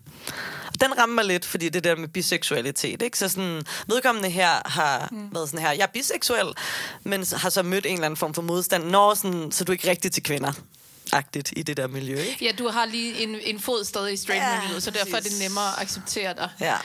Og Den rammer mig lidt, fordi det der med biseksualitet, ikke? Så sådan, vedkommende her har mm. været sådan her, jeg er biseksuel, men har så mødt en eller anden form for modstand, når sådan, så er du ikke rigtig til kvinder agtigt i det der miljø, ikke? Ja, du har lige en, en fod stadig i straight Ja, miljøet, så derfor er det nemmere at acceptere dig. Ja.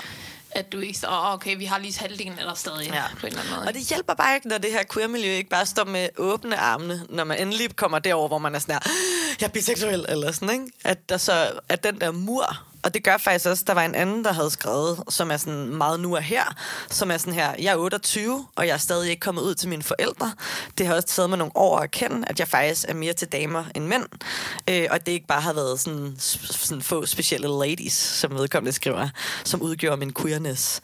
At du ikke så, oh, okay, vi har lige halvdelen af dig stadig Ja. på en eller anden måde. Og det hjælper bare ikke, når det her queer-miljø ikke bare står med åbne armene, når man endelig kommer derover, hvor man er sådan her, jeg er biseksuel, eller sådan, ikke? At, der så, at den der mur, og det gør faktisk også, der var en anden, der havde skrevet, som er sådan meget nu og her, som er sådan her, jeg er 28, og jeg er stadig ikke kommet ud til mine forældre. Det har også taget mig nogle år at erkende, at jeg faktisk er mere til damer end mænd, øh, og det ikke bare har været sådan, sådan få specielle ladies, som vedkommende skriver, som udgjorde min queerness.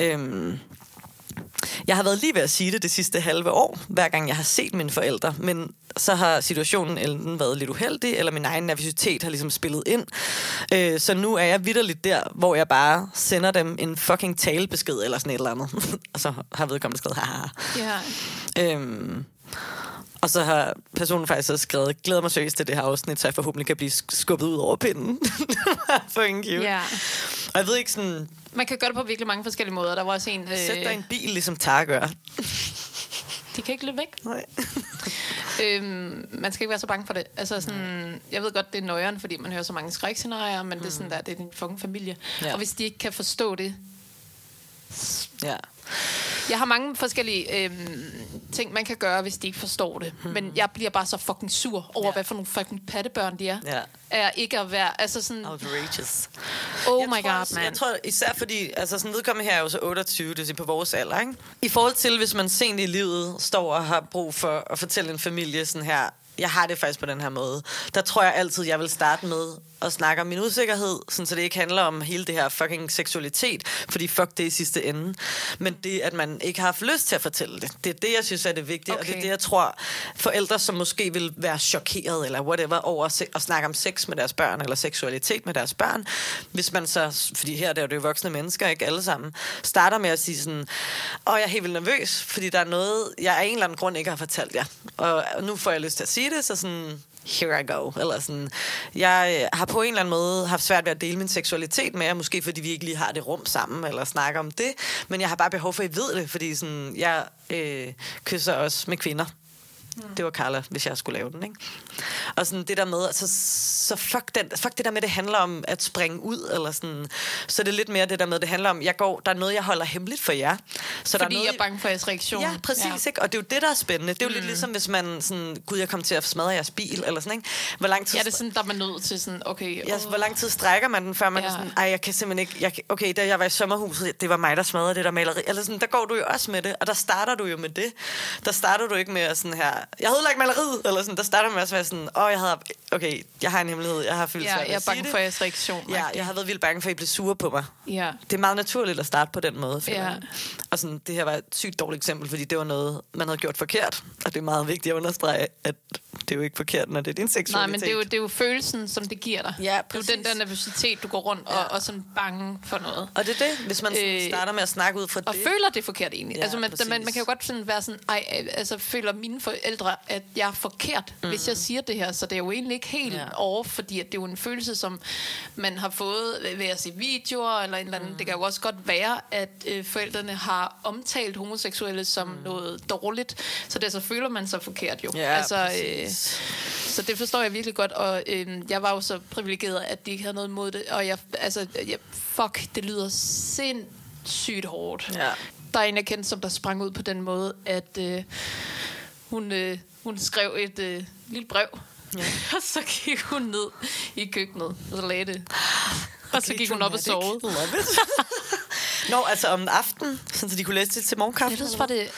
Øh, jeg har været lige ved at sige det det sidste halve år, hver gang jeg har set mine forældre, men så har situationen enten været lidt uheldig, eller min egen nervøsitet har ligesom spillet ind. Øh, så nu er jeg vidderligt der, hvor jeg bare sender dem en fucking talebesked eller sådan et eller andet. og så har vedkommende skrevet, haha. Ja. Øhm, og så har personen faktisk også skrevet, glæder mig seriøst til det her afsnit, så jeg forhåbentlig kan blive sk- skubbet ud over pinden. Fucking cute. ja. Og jeg ved ikke sådan, Man kan gøre det på virkelig mange forskellige måder. Der var også en... Øh, sæt dig en bil, ligesom Tar gør. de kan ikke løbe væk. Nej. Øhm, man skal ikke være så bange for det. Altså sådan, jeg ved godt, det er nøjeren, fordi man hører så mange skrækscenarier, men mm. det er sådan der, det er din fucking familie. Ja. Og hvis de ikke kan forstå det... Ja. Jeg har mange forskellige øhm, ting, man kan gøre, hvis de ikke forstår det. Mm. Men jeg bliver bare så fucking sur over, Ja. hvad for nogle fucking pattebørn de er. Ja. Er ikke at være... Altså sådan, Outrageous. oh jeg my tror god, man. Jeg tror især fordi, altså sådan vedkommende her er jo så 28, det vil sige på vores alder, ikke? I forhold til, hvis man sent i livet står og har brug for at fortælle en familie sådan her, jeg har det faktisk på den her måde. Der tror jeg altid, jeg vil starte med at snakke om min usikkerhed, sådan så det ikke handler om hele det her fucking seksualitet, fordi fuck det i sidste ende. Men det, at man ikke har haft lyst til at fortælle det, det er det, jeg synes er det vigtige, okay. og det er det, jeg tror, forældre, som måske vil være chokeret eller whatever over at, at snakke om sex med deres børn, eller seksualitet med deres børn, hvis man så, fordi her der er det jo voksne mennesker, ikke alle sammen, starter med at sige sådan, åh, jeg er helt vildt nervøs, fordi der er noget, jeg af en eller anden grund ikke har fortalt jer, og nu får jeg lyst til at sige det, så sådan, here I go. Eller sådan, jeg har på en eller anden måde haft svært ved at dele min seksualitet med jer, måske fordi vi ikke lige har det rum sammen, eller snakker om det, men jeg har bare behov for, at I ved det, fordi sådan, jeg øh, kysser også med kvinder. Det var Carla, hvis jeg skulle lave den, ikke? Og sådan det der med, altså, så fuck, den, fuck det der med, det handler om at springe ud, eller sådan. Så det er lidt mere det der med, det handler om, jeg går, der er noget, jeg holder hemmeligt for jer. Så der er Fordi noget, jeg er bange for jeres reaktion. Ja, præcis, ja. ikke? Og det er jo det, der er spændende. Det er jo mm. lidt ligesom, hvis man sådan, gud, jeg kom til at smadre jeres bil, eller sådan, ikke? Hvor lang tid, Ja, det er sådan, der er man nødt til sådan, okay... Ja, åh. hvor lang tid strækker man den, før man ja. er Ja. sådan, ej, jeg kan simpelthen ikke, jeg, okay, da jeg var i sommerhuset, det var mig, der smadrede det der maleri, eller sådan, der går du jo også med det, og der starter du jo med det. Der starter du ikke med at sådan her, jeg havde lagt maleriet, eller sådan, der starter med at være sådan, åh, jeg havde, okay, jeg har en hemmelighed, jeg har følt Ja, jeg er bange for jeres reaktion. Ja, jeg har været vildt bange for, at I blev sure på mig. ja. Det er meget naturligt at starte på den måde. Ja. jeg. Og sådan, det her var et sygt dårligt eksempel, fordi det var noget, man havde gjort forkert. Og det er meget vigtigt at understrege, at det er jo ikke forkert, når det er din seksualitet. Nej, men det er, jo, det er jo følelsen, som det giver dig. Ja, det er jo præcis. den der nervøsitet, du går rundt og, Ja. og sådan bange for noget. Og det er det, hvis man Øh, starter med at snakke ud fra Og det. føler det er forkert egentlig. Ja, altså, man, præcis. man, man kan jo godt sådan være sådan, ej, øh, altså føler mine forældre, at jeg er forkert, mm. hvis jeg siger det her. Så det er jo egentlig ikke helt Ja. over, fordi at det er jo en følelse, som man har fået ved at se videoer eller en eller anden. Mm. Det kan jo også godt være, at øh, forældrene har omtalt homoseksuelle som mm. noget dårligt, så det så føler man sig forkert jo. Ja, altså, præcis. så det forstår jeg virkelig godt, og øh, jeg var jo så privilegeret, at de ikke havde noget imod det, og jeg, altså, jeg, fuck, det lyder sindssygt hårdt. Ja. Der er en, jeg kendte, som der sprang ud på den måde, at øh, hun, øh, hun skrev et øh, lille brev, ja. og så gik hun ned i køkkenet, og så lagde det. Og så gik hun op og sovede. Love it. Nå, altså om aftenen, sådan så de kunne læse det til morgenkaffe. Jeg ved, var det,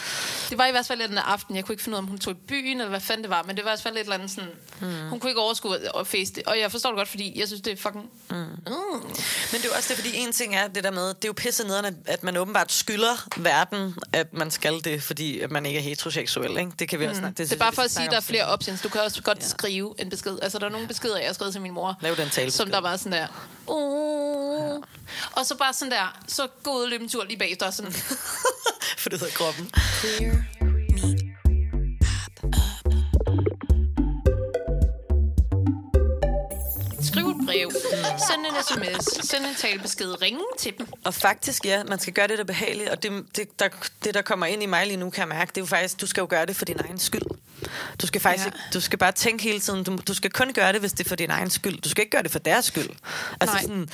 det var i hvert fald den aften. Jeg kunne ikke finde ud af, om hun tog i byen, eller hvad fanden det var. Men det var i hvert fald et eller andet sådan... Mm. Hun kunne ikke overskue at feste. Og jeg forstår det godt, fordi jeg synes, det er fucking... Mm. Mm. Men det er jo også det, fordi en ting er det der med, det er jo pisse nederen, at- man åbenbart skylder verden, at man skal det, fordi man ikke er heteroseksuel, ikke? Det kan vi også snakke. Det er bare for at sige, at der er flere options. Du kan også godt ja. skrive en besked. Altså, der er nogle beskeder, jeg har skrevet til min mor. Lav den talebesked. Som der var sådan der... Oh. Og så bare sådan der... Så gå ud og løbe en tur lige bagefter. Sådan, For det hedder kroppen. Skriv et brev. Send en sms. Send en talebesked. Ringe til dem. Og faktisk, ja, man skal gøre det, der er behageligt. Og det, det, der, det, der kommer ind i mig lige nu, kan jeg mærke, det er jo faktisk, du skal jo gøre det for din egen skyld. Du skal faktisk Ja. ikke, du skal bare tænke hele tiden, du, du skal kun gøre det, hvis det er for din egen skyld. Du skal ikke gøre det for deres skyld. Altså Nej. sådan,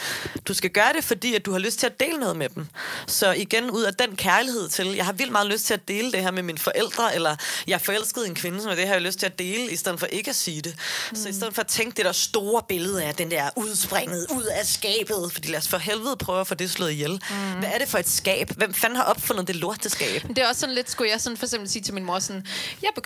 du skal gøre det, fordi at du har lyst til at dele noget med dem. Så igen, ud af den kærlighed til, jeg har vildt meget lyst til at dele det her med mine forældre, eller jeg forelsket i en kvinde, som er det har jeg lyst til at dele, i stedet for ikke at sige det. Mm. Så i stedet for at tænke det der store billede af den der udspringet ud af skabet, fordi lad os for helvede prøve at få det slået ihjel. Mm. Hvad er det for et skab? Hvem fanden har opfundet det lorteskab? Det er også sådan lidt, skulle jeg sådan for eksempel sige til min mor sådan, jeg er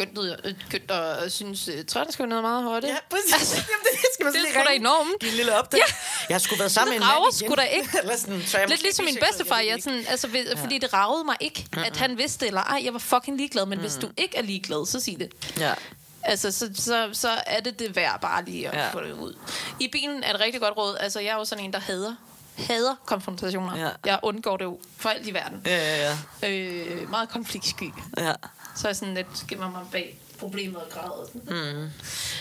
øh, begyndt at synes, øh, der skal noget meget højt. Ja, præcis. Altså, Jamen, det skal man det er sgu da enormt. En lille opdage. Ja. Jeg har sgu været sammen med Det en mand igen. sgu da ikke. Eller sådan, så jeg Lidt ligesom min bedstefar, jeg sådan, altså, ved, ja. fordi det ragede mig ikke, at han vidste det, eller ej, jeg var fucking ligeglad, men mm. hvis du ikke er ligeglad, så sig det. Ja. Altså, så, så, så er det det værd bare lige at Ja. få det ud. I bilen er et rigtig godt råd. Altså, jeg er jo sådan en, der hader, hader konfrontationer. Ja. Jeg undgår det jo for alt i verden. Ja, ja, ja. Øh, meget konfliktsky. ja. Så er jeg sådan lidt, gemmer mig bag problemet og græder. Mm.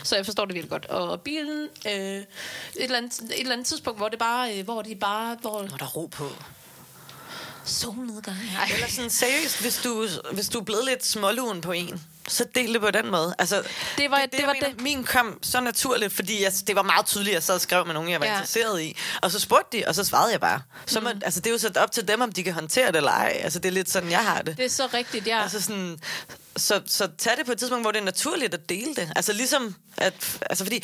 Så jeg forstår det virkelig godt. Og bilen, øh, et, eller andet, et eller andet tidspunkt, hvor det bare, øh, hvor de bare, hvor Når der er ro på. Solnedgang. Ej. Eller sådan seriøst, hvis du, hvis du er blevet lidt småluen på en, så del det på den måde. Altså, Det var- det jeg var mener. det. Min kom så naturligt, fordi jeg, det var meget tydeligt, at jeg sad og skrev med nogen, jeg var Ja. interesseret i. Og så spurgte de, og så svarede jeg bare. Så må, altså, det er jo så op til dem, om de kan håndtere det eller ej. Altså, det er lidt sådan, jeg har det. Det er så rigtigt, ja. Altså sådan, så, så tag det på et tidspunkt, hvor det er naturligt at dele det. Altså ligesom, at, altså fordi,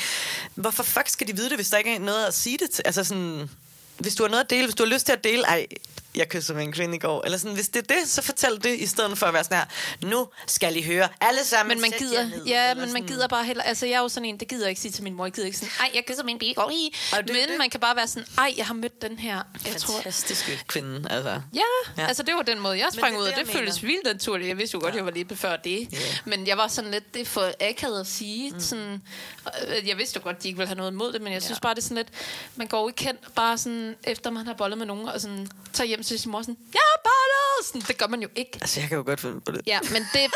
hvorfor fuck skal de vide det, hvis der ikke er noget at sige det til? Altså sådan, hvis du har noget at dele, hvis du har lyst til at dele, ej, jeg kyssede med en kvinde i går, eller sådan, hvis det er det, så fortæl det, i stedet for at være sådan her, nu skal I høre, alle sammen men man gider, ned, ja, men man sådan. gider bare heller, altså jeg er jo sådan en, det gider jeg ikke sige til min mor, jeg gider ikke sådan, ej, jeg kysser min bil, går i. Er Men det. man kan bare være sådan, ej, jeg har mødt den her, jeg tror, Fantastiske kvinde, altså. Ja, Ja. altså det var den måde, jeg sprang det ud, og det, det føltes vildt naturligt. Jeg vidste jo godt, Ja. jeg var lige på før det. Ja. Men jeg var sådan lidt, det er for akavet at sige. Mm. Sådan, øh, jeg vidste jo godt, de ikke ville have noget imod det, men jeg synes Ja. bare, det er sådan lidt, man går ikke hen, bare sådan, efter man har bollet med nogen, og sådan, tager hjem til sin mor sådan, jeg har bollet! Sådan, det gør man jo ikke. Altså, jeg kan jo godt finde på det. Ja, men det,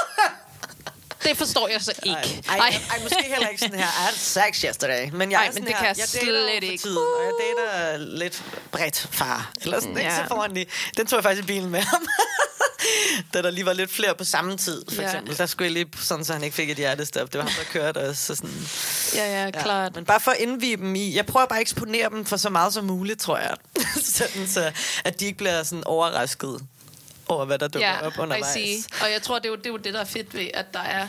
det forstår jeg så ikke. Ej, ej, ej, måske heller ikke sådan her. I had sex yesterday. Men jeg Ej, men det her, kan jeg jeg slet ikke. Tiden, og jeg dater lidt bredt far. Eller sådan, ja. ikke Ja. så lige. Den tog jeg faktisk i bilen med ham. da der lige var lidt flere på samme tid, for Ja. eksempel. Der skulle jeg lige, sådan så han ikke fik et hjertestop. Det var ham, der kørte også. Så sådan, Ja, ja, klart. Men bare for at indvige dem i... Jeg prøver bare at eksponere dem for så meget som muligt, tror jeg. sådan så, at de ikke bliver sådan overrasket over, hvad der dukker Ja, op undervejs. Og jeg tror, det er, jo, det er jo det, der er fedt ved, at der er...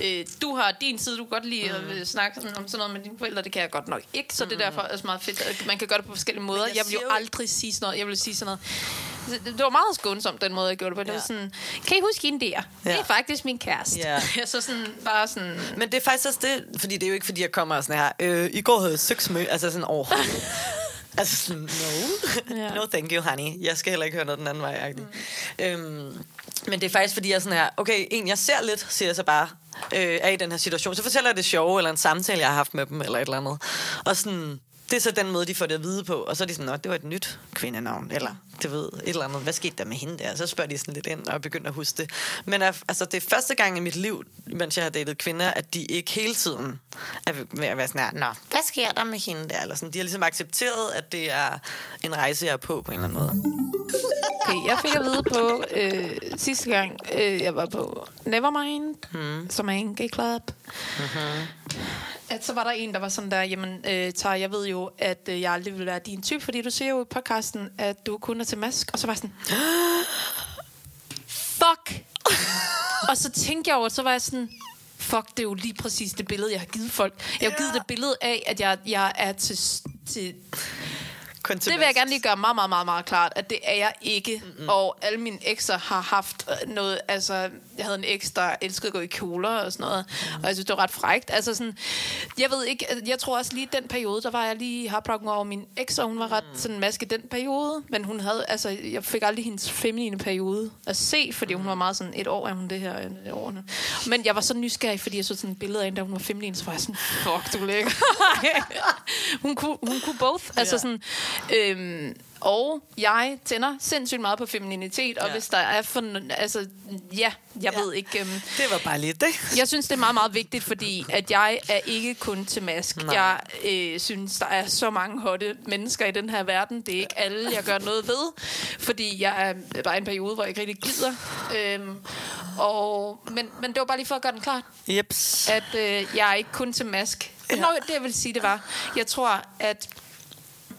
Øh, du har din side, du kan godt lide Mm. at snakke sådan, om sådan noget med dine forældre, det kan jeg godt nok ikke, så det er derfor også meget fedt, at man kan gøre det på forskellige måder. jeg Jeg, vil jo jo- aldrig sige sådan noget, jeg vil sige sådan noget. Det, det var meget skånsomt, den måde, jeg gjorde det på. Det Ja. var sådan, kan I huske hende der? Det Ja. er faktisk min kæreste. Ja. så sådan, bare sådan, Men det er faktisk også det, fordi det er jo ikke, fordi jeg kommer og sådan her, øh, i går havde søgsmø, altså sådan overhovedet. altså sådan, no. Ja. no thank you, honey. Jeg skal heller ikke høre noget den anden vej. Mm. Øhm, men det er faktisk, fordi jeg sådan her, okay, en jeg ser lidt, siger jeg så bare, øh, er i den her situation. Så fortæller jeg det sjove, eller en samtale, jeg har haft med dem, eller et eller andet. Og sådan, det er så den måde, de får det at vide på. Og så er de sådan, at det var et nyt kvindenavn. Eller, det ved, et eller andet. Hvad skete der med hende der? Så spørger de sådan lidt ind, og begynder at huske det. Men altså, det er første gang i mit liv, mens jeg har datet kvinder, at de ikke hele tiden er ved at være sådan her, Nå, hvad sker der med hende der? Eller sådan, de har ligesom accepteret, at det er en rejse, jeg er på, på en eller anden måde. Okay, jeg fik at vide på øh, sidste gang, øh, jeg var på Nevermind, mm. som er en gay club. Mm-hmm. At så var der en, der var sådan der, jamen, øh, Tar, jeg ved jo, at øh, jeg aldrig vil være din type, fordi du siger jo i podcasten, at du kun er til mask. Og så var jeg sådan, fuck! og så tænkte jeg over, så var jeg sådan, fuck, det er jo lige præcis det billede, jeg har givet folk. Jeg har givet det billede af, at jeg, jeg er til, til Kun til det vil jeg gerne lige gøre meget, meget, meget, meget klart, at det er jeg ikke. Mm-hmm. Og alle mine ekser har haft øh, noget, altså, jeg havde en eks, der elskede at gå i kjoler og sådan noget, mm. og jeg synes, det var ret frægt. Altså sådan, jeg ved ikke, altså, jeg tror også lige den periode, der var jeg lige heartbroken over min eks, og hun var ret sådan maske den periode, men hun havde, altså, jeg fik aldrig hendes feminine periode at se, fordi hun var meget sådan, et år er hun det her, et år nu. Men jeg var så nysgerrig, fordi jeg så sådan et billede af hende, da hun var feminin, så var jeg sådan, fuck, du er lækker. hun, kunne, hun kunne both. Altså Ja. sådan, øhm, og jeg tænder sindssygt meget på femininitet, og Ja. hvis der er for... Altså, ja, jeg Ja. ved ikke... Øhm, Det var bare lige det. jeg synes, det er meget, meget vigtigt, fordi at jeg er ikke kun til mask. Nej. Jeg øh, synes, der er så mange hotte mennesker i den her verden. Det er ikke alle, jeg gør noget ved, fordi jeg er bare i en periode, hvor jeg ikke rigtig gider. Øhm, og, men, men det var bare lige for at gøre den klart, Jeps. at øh, jeg er ikke kun til mask. Ja. Nå, det jeg vil sige, det var, jeg tror, at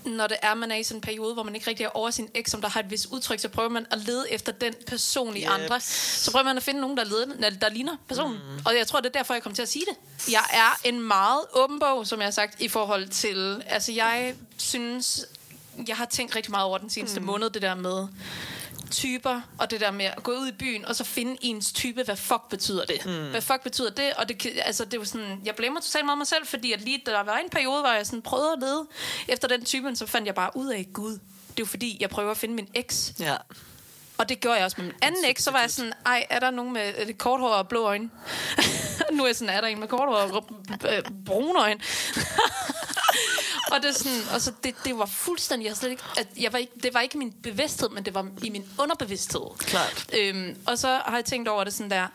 når det er, man er i sådan en periode, hvor man ikke rigtig er over sin eks, som der har et vis udtryk, så prøver man at lede efter den person i Yep. andre. Så prøver man at finde nogen, der, leder, der ligner personen. Mm. Og jeg tror, det er derfor, jeg kom til at sige det. Jeg er en meget åben bog, som jeg har sagt, i forhold til... Altså, jeg synes... Jeg har tænkt rigtig meget over den seneste mm. måned, det der med typer, og det der med at gå ud i byen, og så finde ens type, hvad fuck betyder det? Mm. Hvad fuck betyder det? Og det, altså, det var sådan, jeg blemmer totalt meget mig selv, fordi at lige, der var en periode, hvor jeg sådan prøvede at lede efter den type, men så fandt jeg bare ud af, gud, det er jo fordi, jeg prøver at finde min eks. Ja. Og det gjorde jeg også med min anden eks, så var jeg sådan, ej, er der nogen med øh, kort hår og blå øjne? nu er jeg sådan, er der en med kort hår og øh, brune øjne? og det, er sådan, og så det, det var fuldstændig, jeg, slet ikke, at jeg var ikke, det var ikke min bevidsthed, men det var i min underbevidsthed. Klart. Øhm, og så har jeg tænkt over det sådan der,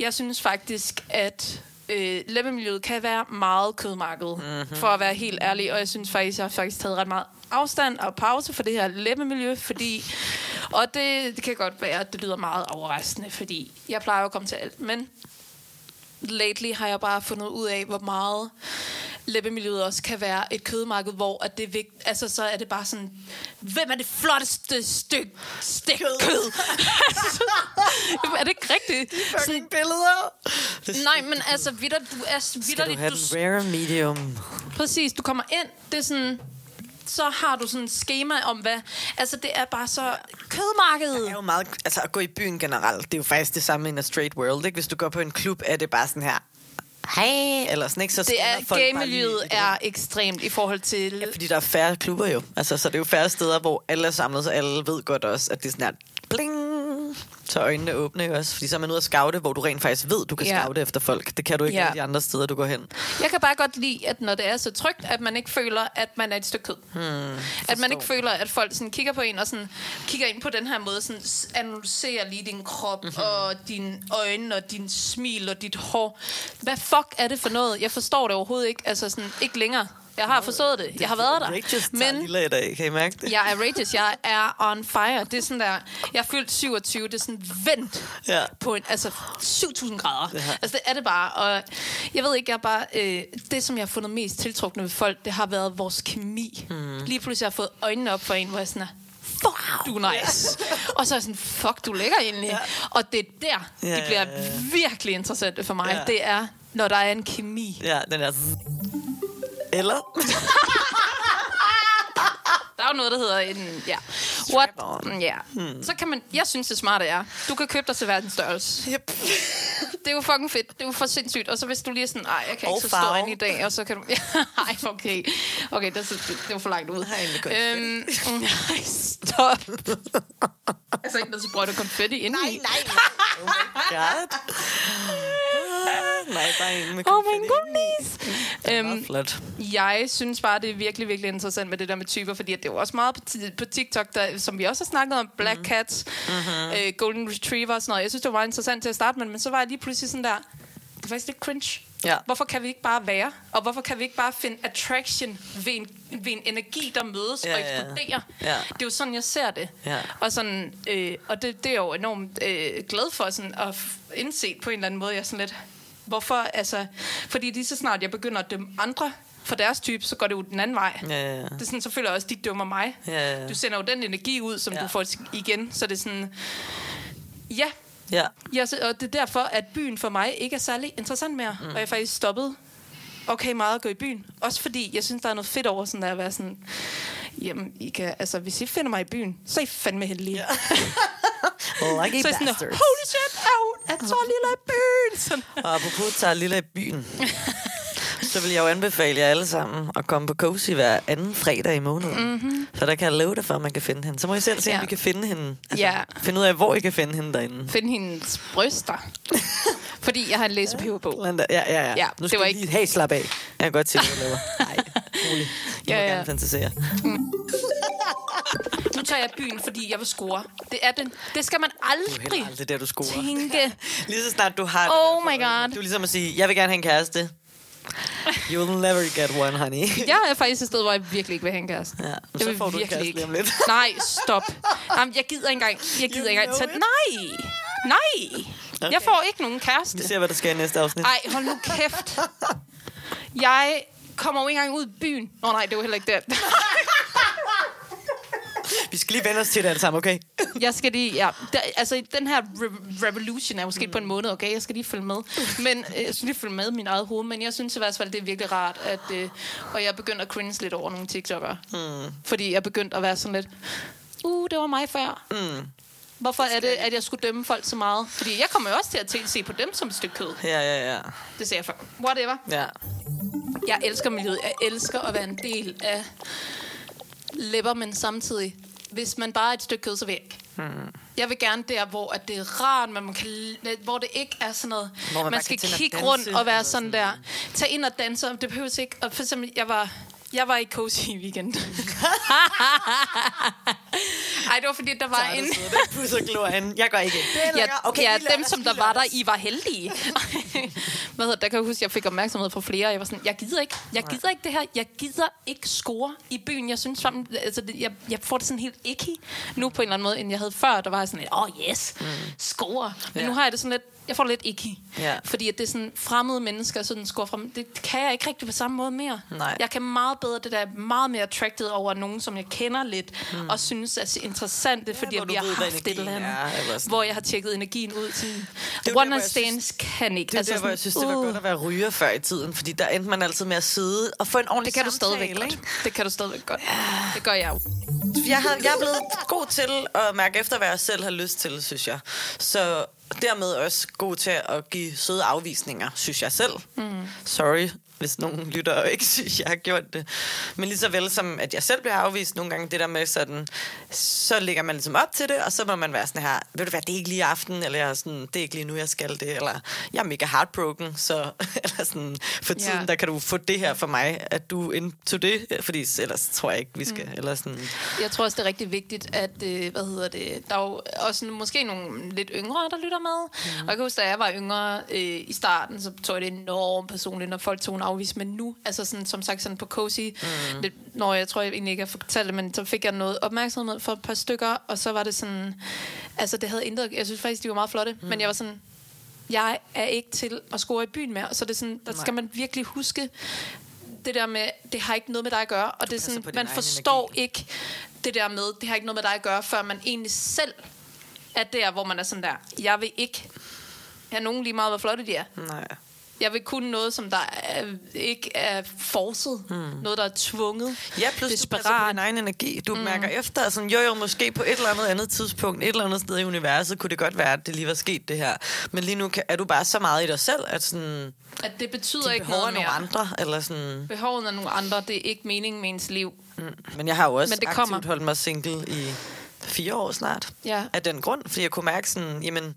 jeg synes faktisk, at øh, læbemiljøet kan være meget kødmarked, mm-hmm. for at være helt ærlig. Og jeg synes faktisk, jeg har faktisk taget ret meget afstand og pause for det her læbemiljø, fordi... Og det, det kan godt være, at det lyder meget overraskende, fordi jeg plejer at komme til alt. Men lately har jeg bare fundet ud af, hvor meget læbemiljøet også kan være et kødmarked, hvor at det er vigt, altså så er det bare sådan, hvem er det flotteste stykke stik kød? er det ikke rigtigt? Sådan, Fucking billeder. nej, men altså, vidder, du er Skal vidder, du du, have den rare medium? præcis, du kommer ind, det er sådan, så har du sådan et schema om hvad, altså det er bare så kødmarkedet. Det er jo meget, altså at gå i byen generelt, det er jo faktisk det samme i en straight world, ikke? Hvis du går på en klub, er det bare sådan her, hej, eller sådan, ikke? Så Det er, folk gamemiljøet er ekstremt i forhold til... Ja, fordi der er færre klubber jo. Altså, så det er jo færre steder, hvor alle er samlet, så alle ved godt også, at det er sådan her, bling, så øjnene åbne jo også. Fordi så er man ude at scoute, hvor du rent faktisk ved, du kan Ja. scoute efter folk. Det kan du ikke Ja. de andre steder, du går hen. Jeg kan bare godt lide, at når det er så trygt, at man ikke føler, at man er et stykke kød. Hmm, at man ikke føler, at folk sådan kigger på en og sådan kigger ind på den her måde, sådan analyserer lige din krop mm-hmm. og dine øjne og din smil og dit hår. Hvad fuck er det for noget? Jeg forstår det overhovedet ikke. Altså sådan, ikke længere. Jeg har forstået det. Jeg har været der. Tager Men lille i dag, kan I mærke det? jeg er rageous. Jeg er on fire. Det er sådan der... Jeg er fyldt 27. Det er sådan vendt Ja. på en, altså 7.000 grader. Ja. Altså det er det bare. Og jeg ved ikke, jeg er bare... Øh, det, som jeg har fundet mest tiltrukne ved folk, det har været vores kemi. Mm. Lige pludselig har jeg fået øjnene op for en, hvor jeg sådan er, fuck, du er nice. og så er jeg sådan, fuck, du er lækker egentlig. Ja. Og det er der, Ja, det bliver ja, ja. virkelig interessant for mig. Ja. Det er, når der er en kemi. Ja, den er... Eller? Der er jo noget, der hedder en... Ja. What? Ja. Hmm. Så kan man... Jeg synes, det smarte er, du kan købe dig til verdens størrelse. Yep. Det er jo fucking fedt. Det er jo for sindssygt. Og så hvis du lige er sådan, nej, jeg kan Og ikke så stå farve. ind i dag, og så kan du... Ej, okay. Okay, det, det, det var for langt ud. Konfetti. Øhm, nej, stop. altså ikke, når du sprøjter konfetti ind i. nej. Oh my god. nej, bare en med Oh my konfetti. goodness. Øhm, flot. jeg synes bare, det er virkelig, virkelig interessant med det der med typer, fordi at det er jo også meget på, på TikTok, der, som vi også har snakket om, Black Cats, mm-hmm. øh, Golden Retriever og sådan noget. Jeg synes, det var meget interessant til at starte med, men så var jeg lige pludselig sådan der, det er faktisk lidt cringe. Ja. Hvorfor kan vi ikke bare være? Og hvorfor kan vi ikke bare finde attraction ved en, ved en energi, der mødes Ja, og ja. eksploderer? Ja. Det er jo sådan, jeg ser det. Ja. Og, sådan, øh, og det, det er jo enormt øh, glad for sådan, at indse på en eller anden måde. Jeg er sådan lidt, hvorfor? Altså, fordi lige så snart jeg begynder at dømme andre for deres type, så går det jo den anden vej. Ja, ja, ja. Det er sådan, så føler jeg også, at de dømmer mig. Ja, ja. Du sender jo den energi ud, som Ja. du får igen. Så det er sådan, ja, Ja. Ja, så, og det er derfor, at byen for mig ikke er særlig interessant mere. Mm. Og jeg er faktisk stoppet okay meget at gå i byen. Også fordi, jeg synes, der er noget fedt over sådan der at være sådan... Jamen, I kan, altså, hvis I finder mig i byen, så er I fandme heldige. Ja. Lucky så er sådan, bastards. holy shit, au, jeg så lille i byen. Sådan. Og apropos tager lille i byen, så vil jeg jo anbefale jer alle sammen at komme på Cozy hver anden fredag i måneden. Mm-hmm. Så der kan jeg love dig for, at man kan finde hende. Så må I selv se, Ja. om I kan finde hende. Altså, Ja. Finde ud af, hvor I kan finde hende derinde. Find hendes bryster. fordi jeg har en andet- Ja, ja, ja. Ja, nu det skal var I ikke- lige helt slappe af. Jeg kan godt se, hvad jeg laver. Nej, rolig. I Ja, må ja. gerne fantasere. Nu tager jeg byen, fordi jeg vil score. Det, er den. det skal man aldrig heller aldrig der, du scorer. tænke. Lige så snart du har det. Oh my. God. Du er ligesom at sige, jeg vil gerne have en kæreste. You'll never get one, honey. Jeg er faktisk et sted, hvor jeg virkelig ikke vil have en kæreste. Ja, Jeg så får du en kæreste ikke. lige om lidt. Nej, stop. Jamen, jeg gider ikke engang. Jeg gider You ikke engang. Nej! Nej! Okay. Jeg får ikke nogen kæreste. Vi ser, hvad der sker i næste afsnit. Ej, hold nu kæft. Jeg kommer jo ikke engang ud i byen. Nå nej, det var heller ikke det. Vi skal lige vende os til det alle sammen, okay? Jeg skal lige, ja. Der, altså, den her re- revolution er måske mm. på en måned, okay? Jeg skal lige følge med. Men øh, jeg skal lige følge med i min eget hoved. Men jeg synes i hvert fald, det er virkelig rart, at... Øh, og jeg er begyndt at cringe lidt over nogle TikTok'ere. Mm. Fordi jeg er begyndt at være sådan lidt... Uh, det var mig før. Mm. Hvorfor er det, at jeg skulle dømme folk så meget? Fordi jeg kommer jo også til at se på dem som et stykke kød. Ja, ja, ja. Det ser jeg før. Whatever. Ja. Jeg elsker miljøet. Jeg elsker at være en del af læber, men samtidig, hvis man bare er et stykke kød, så vil jeg ikke. Hmm. Jeg vil gerne der, hvor at det er rart, men man kan, hvor det ikke er sådan noget. Hvor man man, skal kigge danse, rundt og være eller sådan der. Tag ind og danse. Det behøver ikke. Og for eksempel, jeg var, jeg var i Cozy i weekend. Ej, det var fordi, der var en... Den pusser glorien. Jeg går ikke Ja, okay, ja dem, som der var der. I var heldige. Hvad hedder, der kan jeg huske, at jeg fik opmærksomhed fra flere. Jeg var sådan, jeg gider ikke, jeg gider ikke det her. Jeg gider ikke score i byen. Jeg synes sammen, altså, jeg, jeg får det sådan helt icky nu på en eller anden måde, end jeg havde før. Der var jeg sådan lidt, åh oh, yes, mm. score. Men Ja. nu har jeg det sådan lidt, jeg får det lidt icky. Ja. Fordi at det er sådan fremmede mennesker, sådan score frem. Det kan jeg ikke rigtig på samme måde mere. Nej. Jeg kan meget bedre det der, meget mere attracted over nogen, som jeg kender lidt, mm. og synes er interessante, fordi at du vi har ved, haft et eller andet, er, eller sådan. hvor jeg har tjekket energien ud. Der, one night stands kan ikke. Det er altså der, hvor jeg synes, det var godt at være ryger før i tiden, fordi der endte man altid med at sidde og få en ordentlig det kan du samtale, stadigvæk ikke? godt. Det kan du stadigvæk godt. Det gør jeg jo. Jeg, har, jeg er blevet god til at mærke efter, hvad jeg selv har lyst til, synes jeg. Så dermed også god til at give søde afvisninger, synes jeg selv. Mm. Sorry, hvis nogen lytter og ikke synes, jeg har gjort det. Men lige så vel som, at jeg selv bliver afvist nogle gange, det der med sådan, så lægger man ligesom op til det, og så må man være sådan her, ved du hvad, det er ikke lige aften, eller er sådan, det er ikke lige nu, jeg skal det, eller jeg er mega heartbroken, så eller sådan, for tiden, Ja. der kan du få det her for mig, at du into det, fordi ellers tror jeg ikke, vi skal, mm. eller sådan, Jeg tror også, det er rigtig vigtigt, at, øh, hvad hedder det, der er jo også måske nogle lidt yngre, der lytter med. Mm. Og jeg kan huske, da jeg var yngre øh, i starten, så tog jeg det enormt personligt, når folk tog en afvise, men nu, altså sådan, som sagt sådan på Cozy, mm. det, når jeg tror jeg egentlig ikke, jeg fortalte det, men så fik jeg noget opmærksomhed for et par stykker, og så var det sådan, altså det havde ændret, jeg synes faktisk, de var meget flotte, mm. men jeg var sådan, jeg er ikke til at score i byen mere, så det er sådan, der skal man virkelig huske, det der med, det har ikke noget med dig at gøre, og det er sådan, man forstår energi. ikke det der med, det har ikke noget med dig at gøre, før man egentlig selv er der, hvor man er sådan der, jeg vil ikke have nogen lige meget, hvor flotte de er. Nej. Jeg vil kunne noget, som der er, ikke er forcet. Hmm. Noget, der er tvunget. Ja, plus du passer på desperat. din egen energi. Du mm. mærker efter, sådan, jo jo, måske på et eller andet andet tidspunkt, et eller andet sted i universet, kunne det godt være, at det lige var sket det her. Men lige nu kan, er du bare så meget i dig selv, at sådan, At det betyder ikke noget nogle mere. andre, eller sådan... Behovet af nogle andre, det er ikke meningen med ens liv. Men jeg har jo også Men det aktivt kommer. holdt mig single i fire år snart. Ja. Af den grund, fordi jeg kunne mærke sådan, jamen,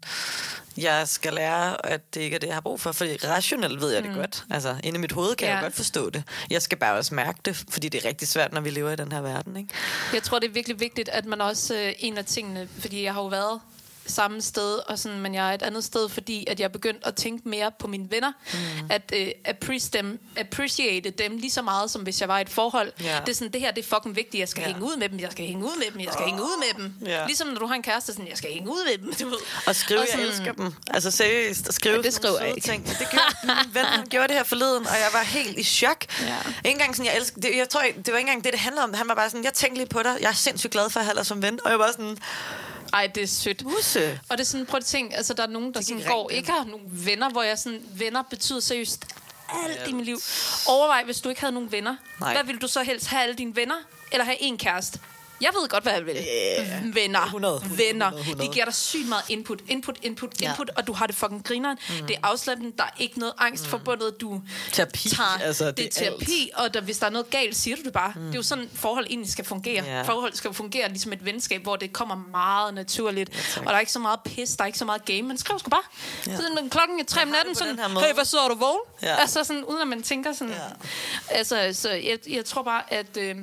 jeg skal lære, at det ikke er det, jeg har brug for. Fordi rationelt ved jeg det godt. Altså, inde i mit hoved kan Ja. jeg godt forstå det. Jeg skal bare også mærke det, fordi det er rigtig svært, når vi lever i den her verden, ikke? Jeg tror, det er virkelig vigtigt, at man også... Øh, en af tingene, fordi jeg har jo været samme sted, og sådan, men jeg er et andet sted, fordi at jeg er begyndt at tænke mere på mine venner. Mm. At øh, appreciate, dem, appreciate dem lige så meget, som hvis jeg var i et forhold. Ja. Det er sådan, det her det er fucking vigtigt. Jeg skal Ja. hænge ud med dem, jeg skal hænge ud med dem, jeg skal hænge ud med dem. Ja. Ligesom når du har en kæreste, sådan, jeg skal hænge ud med dem. Du ved. Og skrive, Og jeg sådan- elsker dem. Altså seriøst, at skrive Ja, det skriver jeg ikke. Ting. Det gjorde, min ven han gjorde det her forleden, og jeg var helt i chok. Ja. Ikke engang sådan, jeg elsker, det, jeg tror, det var ikke engang det, det handlede om. Han var bare sådan, jeg tænkte lige på dig. Jeg er sindssygt glad for at have dig som ven. Og jeg var sådan, Ej, det er sødt. Musse. Og det er sådan, prøv at tænke, altså der er nogen, der sådan går, ikke har nogen venner, hvor jeg sådan, venner betyder seriøst alt i mit liv. Overvej, hvis du ikke havde nogen venner. Nej. Hvad ville du så helst have alle dine venner, eller have en kæreste? Jeg ved godt, hvad jeg vil. Yeah. Venner. 100, 100, venner. 100, 100. De giver dig sygt meget input. Input, input, Ja. input, og du har det fucking grineren. Mm. Det er afslappende. Der er ikke noget angst mm. forbundet. Du Terapi, tager, altså, det, det er er terapi, og der, hvis der er noget galt, siger du det bare. Mm. Det er jo sådan, forhold egentlig skal fungere. Ja. Forhold skal fungere ligesom et venskab, hvor det kommer meget naturligt. Ja, og der er ikke så meget pis, der er ikke så meget game. Man skriver sgu bare. Ja. Ja. Når klokken er tre om natten, sådan, hey, hvad så er du vågen? Ja. Altså sådan, uden at man tænker sådan. Ja. Altså, så jeg, jeg tror bare, at... Øh,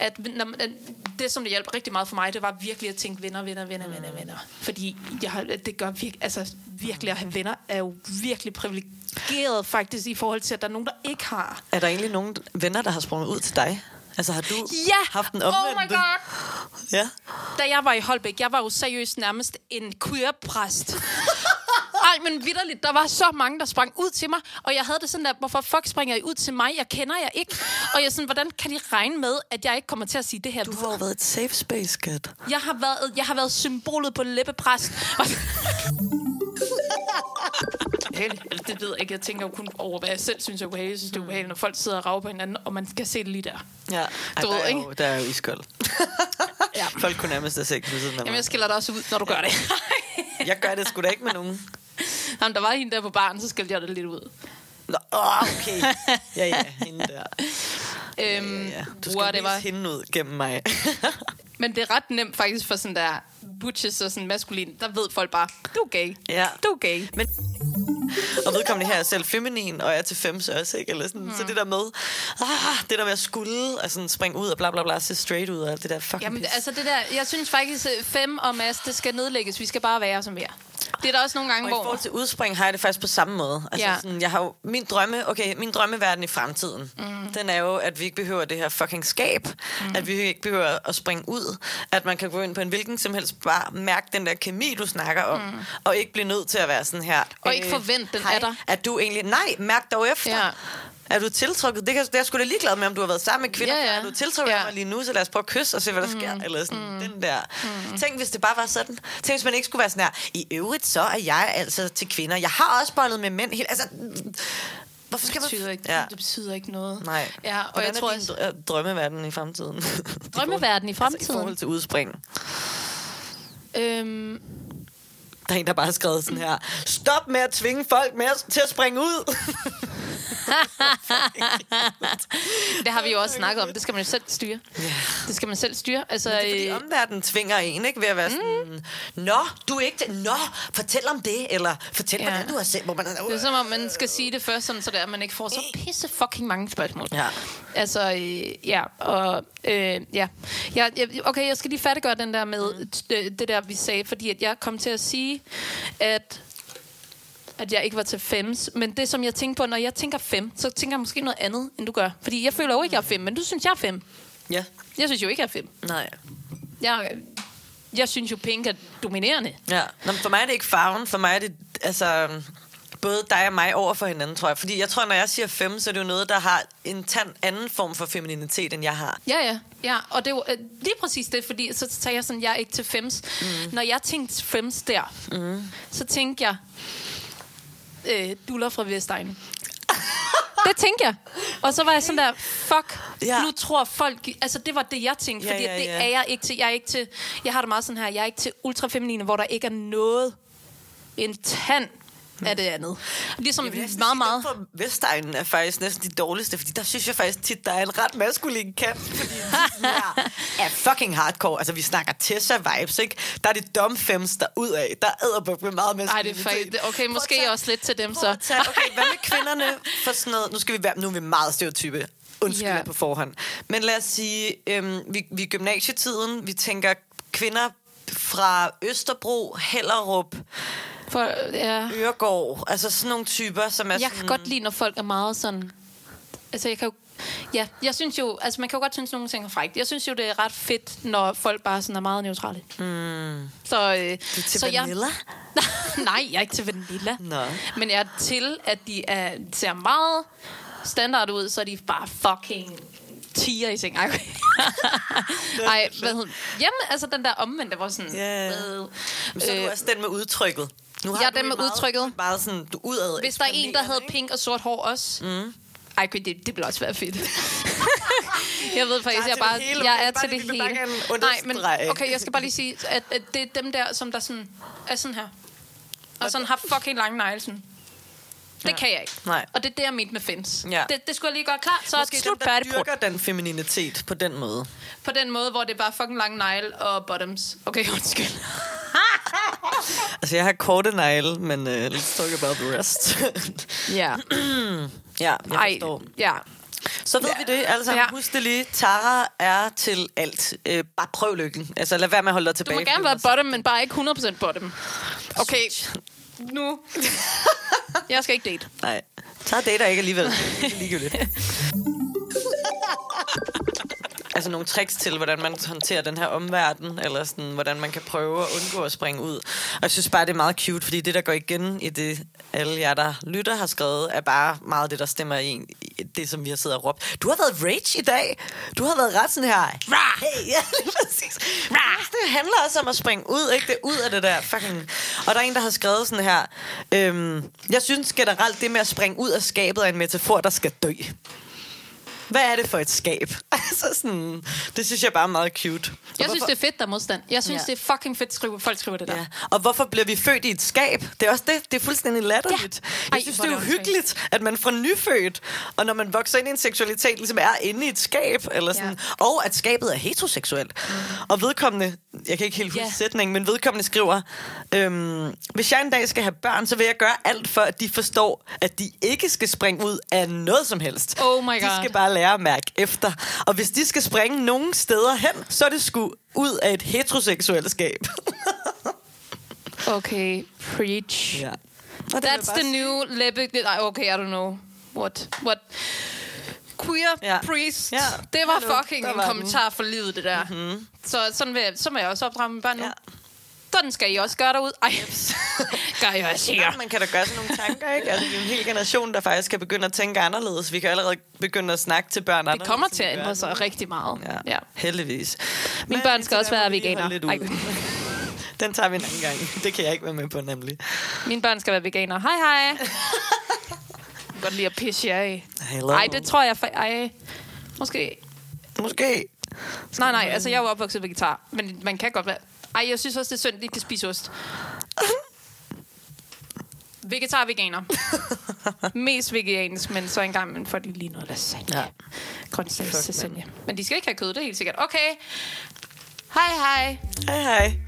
at, når, at det, som det hjalp rigtig meget for mig, det var virkelig at tænke venner, venner, venner, venner, Mm. venner. Fordi jeg har, det gør virkelig, altså virkelig at have venner er jo virkelig privilegeret faktisk i forhold til, at der er nogen, der ikke har. Er der egentlig nogen venner, der har sprunget ud til dig? Altså har du Ja! haft en Oh omvendte? my god! Ja. Da jeg var i Holbæk, jeg var jo seriøst nærmest en queer-præst. Ej, men vidderligt, der var så mange, der sprang ud til mig, og jeg havde det sådan der, hvorfor fuck springer I ud til mig? Jeg kender jer ikke. Og jeg sådan, hvordan kan de regne med, at jeg ikke kommer til at sige det her? Du har jo været et safe space, skat. Jeg har været, jeg har været symbolet på læbepræst. Ubehageligt. det ved jeg ikke. Jeg tænker jo kun over, hvad jeg selv synes er ubehageligt. Jeg synes, det er ubehageligt, når folk sidder og rager på hinanden, og man skal se det lige der. Ja. Ej, Du der, ved, er ikke? jo, der er jo iskold. Ja. Folk kunne nærmest have sex ved siden af Jamen, jeg skiller dig også ud, når du gør det. Jeg gør det sgu da ikke med nogen. Jamen, der var hende der på baren, så skældte jeg det lidt ud. Nå, okay. Ja, ja, hende der. Øhm, Ja, du skal whatever. hende ud gennem mig. Men det er ret nemt faktisk for sådan der butches og sådan maskulin. Der ved folk bare, du er gay. Ja. Du er gay. Men, og vedkommende her er selv feminin, og er til fems også, ikke? Eller sådan. Mm. Så det der med, ah, det der med at skulle, og sådan springe ud og bla bla bla, se straight ud og alt det der fucking Jamen, pis. altså det der, jeg synes faktisk, øh, fem og mas, det skal nedlægges. Vi skal bare være som vi er. Det er der også nogle gange, Og i hvor... forhold til udspring har jeg det faktisk på samme måde. Altså Ja. sådan, jeg har jo min drømme, okay, min drømmeverden i fremtiden, mm. den er jo, at vi ikke behøver det her fucking skab, mm. at vi ikke behøver at springe ud, at man kan gå ind på en hvilken som helst bare mærke den der kemi, du snakker om, mm. og ikke blive nødt til at være sådan her. Og ikke forvente den af dig. Er du egentlig, nej, mærk dog efter. Ja. Er du tiltrukket? Det, kan, det er jeg sgu da ligeglad med, om du har været sammen med kvinder. Ja, ja. Er du tiltrukket Ja. mig lige nu, så lad os prøve at kysse og se, hvad der mm. sker. Eller sådan, mm. den der. Mm. Tænk, hvis det bare var sådan. Tænk, hvis man ikke skulle være sådan her. I øvrigt, så er jeg altså til kvinder. Jeg har også bollet med mænd. Helt, altså, hvorfor skal det man... betyder, ikke, Ja. det betyder ikke noget. Nej. Ja, og Hvordan jeg tror er din drø- drømmeverden i fremtiden? Drømmeverden i Altså, i fremtiden? forhold til udspring. Øhm, Der er en, der bare har skrevet sådan her. Stop med at tvinge folk med at, til at springe ud. det har vi jo også snakket om. Det skal man jo selv styre. Det skal man selv styre. Altså, Det er fordi øh, omverdenen tvinger en, ikke? Ved at være sådan, Nå, du er ikke det. Nå, fortæl om det. Eller fortæl, Ja. ja. hvordan du har set. Hvor man, det er som om, man skal sige det først, sådan, så der, at man ikke får så pisse fucking mange spørgsmål. Ja. Altså, øh, ja, og øh, ja. Jeg, okay, jeg skal lige færdiggøre den der med Mm. det, det der, vi sagde, fordi at jeg kom til at sige, at at jeg ikke var til fems. Men det, som jeg tænker på, når jeg tænker fem, så tænker jeg måske noget andet, end du gør. Fordi jeg føler jo ikke, jeg er fem, men du synes, jeg er fem. Ja. Jeg synes jo ikke, jeg er fem. Nej. Jeg, jeg synes jo, pink er dominerende. Ja. Nå, for mig er det ikke farven. For mig er det, altså... Både dig og mig over for hinanden, tror jeg. Fordi jeg tror, når jeg siger fem, så er det jo noget, der har en tand anden form for femininitet, end jeg har. Ja, ja. ja. Og det er jo øh, lige præcis det, fordi så tager jeg sådan, jeg er ikke til fems. Mm. Når jeg tænkte fems der, mm. så tænkte jeg, øh, duller fra Vestegnen. det tænkte jeg. Og så var jeg sådan der, fuck, Ja. ja. nu tror folk... Altså, det var det, jeg tænkte, Ja, fordi ja, det ja. er jeg ikke til. Jeg er ikke til... Jeg har det meget sådan her, jeg er ikke til ultrafeminine, hvor der ikke er noget, en tand af det andet. Ligesom Jeg vil næsten meget, meget... fra Vestegnen er faktisk næsten de dårligste, fordi der synes jeg faktisk tit, der er en ret maskulin kant, fordi de er fucking hardcore. Altså, vi snakker Tessa-vibes, ikke? Der er det dumme fems, der ud af. Der er æderbuk med meget Ej, maskulinitet. det er faktisk... Okay, måske tage- også lidt til dem, så. tage- Okay, hvad med kvinderne for sådan noget? Nu, skal vi være, nu er vi meget stereotype. Undskyld yeah. på forhånd. Men lad os sige, øhm, vi, vi er gymnasietiden. Vi tænker kvinder fra Østerbro, Hellerup, For, ja. Øregård. Altså sådan nogle typer, som er Jeg sådan... kan godt lide, når folk er meget sådan... Altså, jeg kan jo... Ja, jeg synes jo... Altså, man kan jo godt synes, at nogle ting er frækt. Jeg synes jo, det er ret fedt, når folk bare sådan er meget neutrale. Mm. Så, øh, Du er til så vanilla? Jeg, nej, jeg er ikke til vanilla. Nå. Men jeg er til, at de er, ser meget standard ud, så er de bare fucking tiger i seng. Ej, okay. Ej hvad hedder Jamen, altså den der omvendte, hvor sådan... Ja. øh, Men så er du øh, også den med udtrykket. Nu har Jeg er den med meget- udtrykket. Meget sådan, du udad Hvis der er en, der havde eksponerende, pink og sort hår også. Mm. Ej, det, det bliver også være fedt. jeg ved faktisk, Jeg er bare, det hele, jeg er bare til det bare hele. Nej, men okay, jeg skal bare lige sige, at, at det er dem der, som der sådan, er sådan her. Og sådan har fucking lange negle sådan. Det Ja. kan jeg ikke. Nej. Og det er det, jeg mente med fins. Ja. Det, det skulle jeg lige gøre klart. Så Måske slut dem, der dyrker den femininitet på den måde. På den måde, hvor det er bare fucking lange negle og bottoms. Okay, undskyld. Altså, jeg har korte negle, men uh, let's talk about the rest. Ja. ja, jeg Ej, forstår. ja. Så ved Ja. vi det. Altså, ja. Husk det lige. Tara er til alt. Øh, bare prøv lykken. Altså, lad være med at holde dig Du tilbage. må gerne være bottom, men bare ikke 100% bottom. Okay, nu. Jeg skal ikke date. Nej. Tara dater ikke alligevel. Det er ligegyldigt. altså nogle tricks til, hvordan man håndterer den her omverden, eller sådan, hvordan man kan prøve at undgå at springe ud. Og jeg synes bare, det er meget cute, fordi det, der går igen i det, alle jer, der lytter, har skrevet, er bare meget det, der stemmer i det, som vi har siddet og råbt. Du har været rage i dag. Du har været ret sådan her. Rah! Hey, ja, lige præcis. Rah! Det handler også om at springe ud, ikke? Det ud af det der fucking... Og der er en, der har skrevet sådan her. Øhm, jeg synes generelt, det med at springe ud af skabet er en metafor, der skal dø. Hvad er det for et skab? altså sådan, det synes jeg bare er meget cute. Og Jeg synes, hvorfor- det er fedt, der er modstand. Jeg synes, Ja. det er fucking fedt, at skrive, folk skriver det der. Ja. Og hvorfor bliver vi født i et skab? Det er også det. Det er fuldstændig latterligt. Ja. Jeg Ej, synes, hvor det er uhyggeligt, at man fra nyfødt, og når man vokser ind i en seksualitet, ligesom er inde i et skab, eller sådan, Ja. og at skabet er heteroseksuelt. Mm. Og vedkommende, jeg kan ikke helt huske Ja. sætningen, men vedkommende skriver, øhm, hvis jeg en dag skal have børn, så vil jeg gøre alt for, at de forstår, at de ikke skal springe ud af noget som helst. Oh my De God. skal bare lære at mærke efter. Og hvis de skal springe nogen steder hen, så er det sgu ud af et heteroseksuelt skab. Okay, preach. Ja. Og That's the sige. new Lebbe... Nej, okay, I don't know. What? What? Queer Ja. priest. Ja. Det var Hallo, fucking der en var den. kommentar for livet, det der. Mm-hmm. Så sådan vil jeg, så må jeg også opdrage mine børn nu. Ja. Ja. Sådan skal I også gøre derude. Ej, gør jeg også Ja, her. man kan da gøre sådan nogle tanker, ikke? Altså, vi er en hel generation, der faktisk kan begynde at tænke anderledes. Vi kan allerede begynde at snakke til børn Det kommer til at ændre sig. rigtig meget. Ja, Ja. heldigvis. Mine Men børn skal også være gud. Den tager vi en anden gang. Det kan jeg ikke være med på, nemlig. Mine børn skal være veganer. Hej, hej. Godt lide at pisse jer af. Hello. Ej, det tror jeg... For, ej, måske... Måske. Nej, nej, altså jeg er jo opvokset vegetar. Men man kan godt være... Ej, jeg synes også, det er synd, at de kan spise ost. Vegetar og veganer. Mest vegetarisk, men så engang man får de lige noget lasagne. Ja. Ja. Grøntsags lasagne. Men de skal ikke have kød, det er helt sikkert. Okay. Hej, hej. Hej, hej.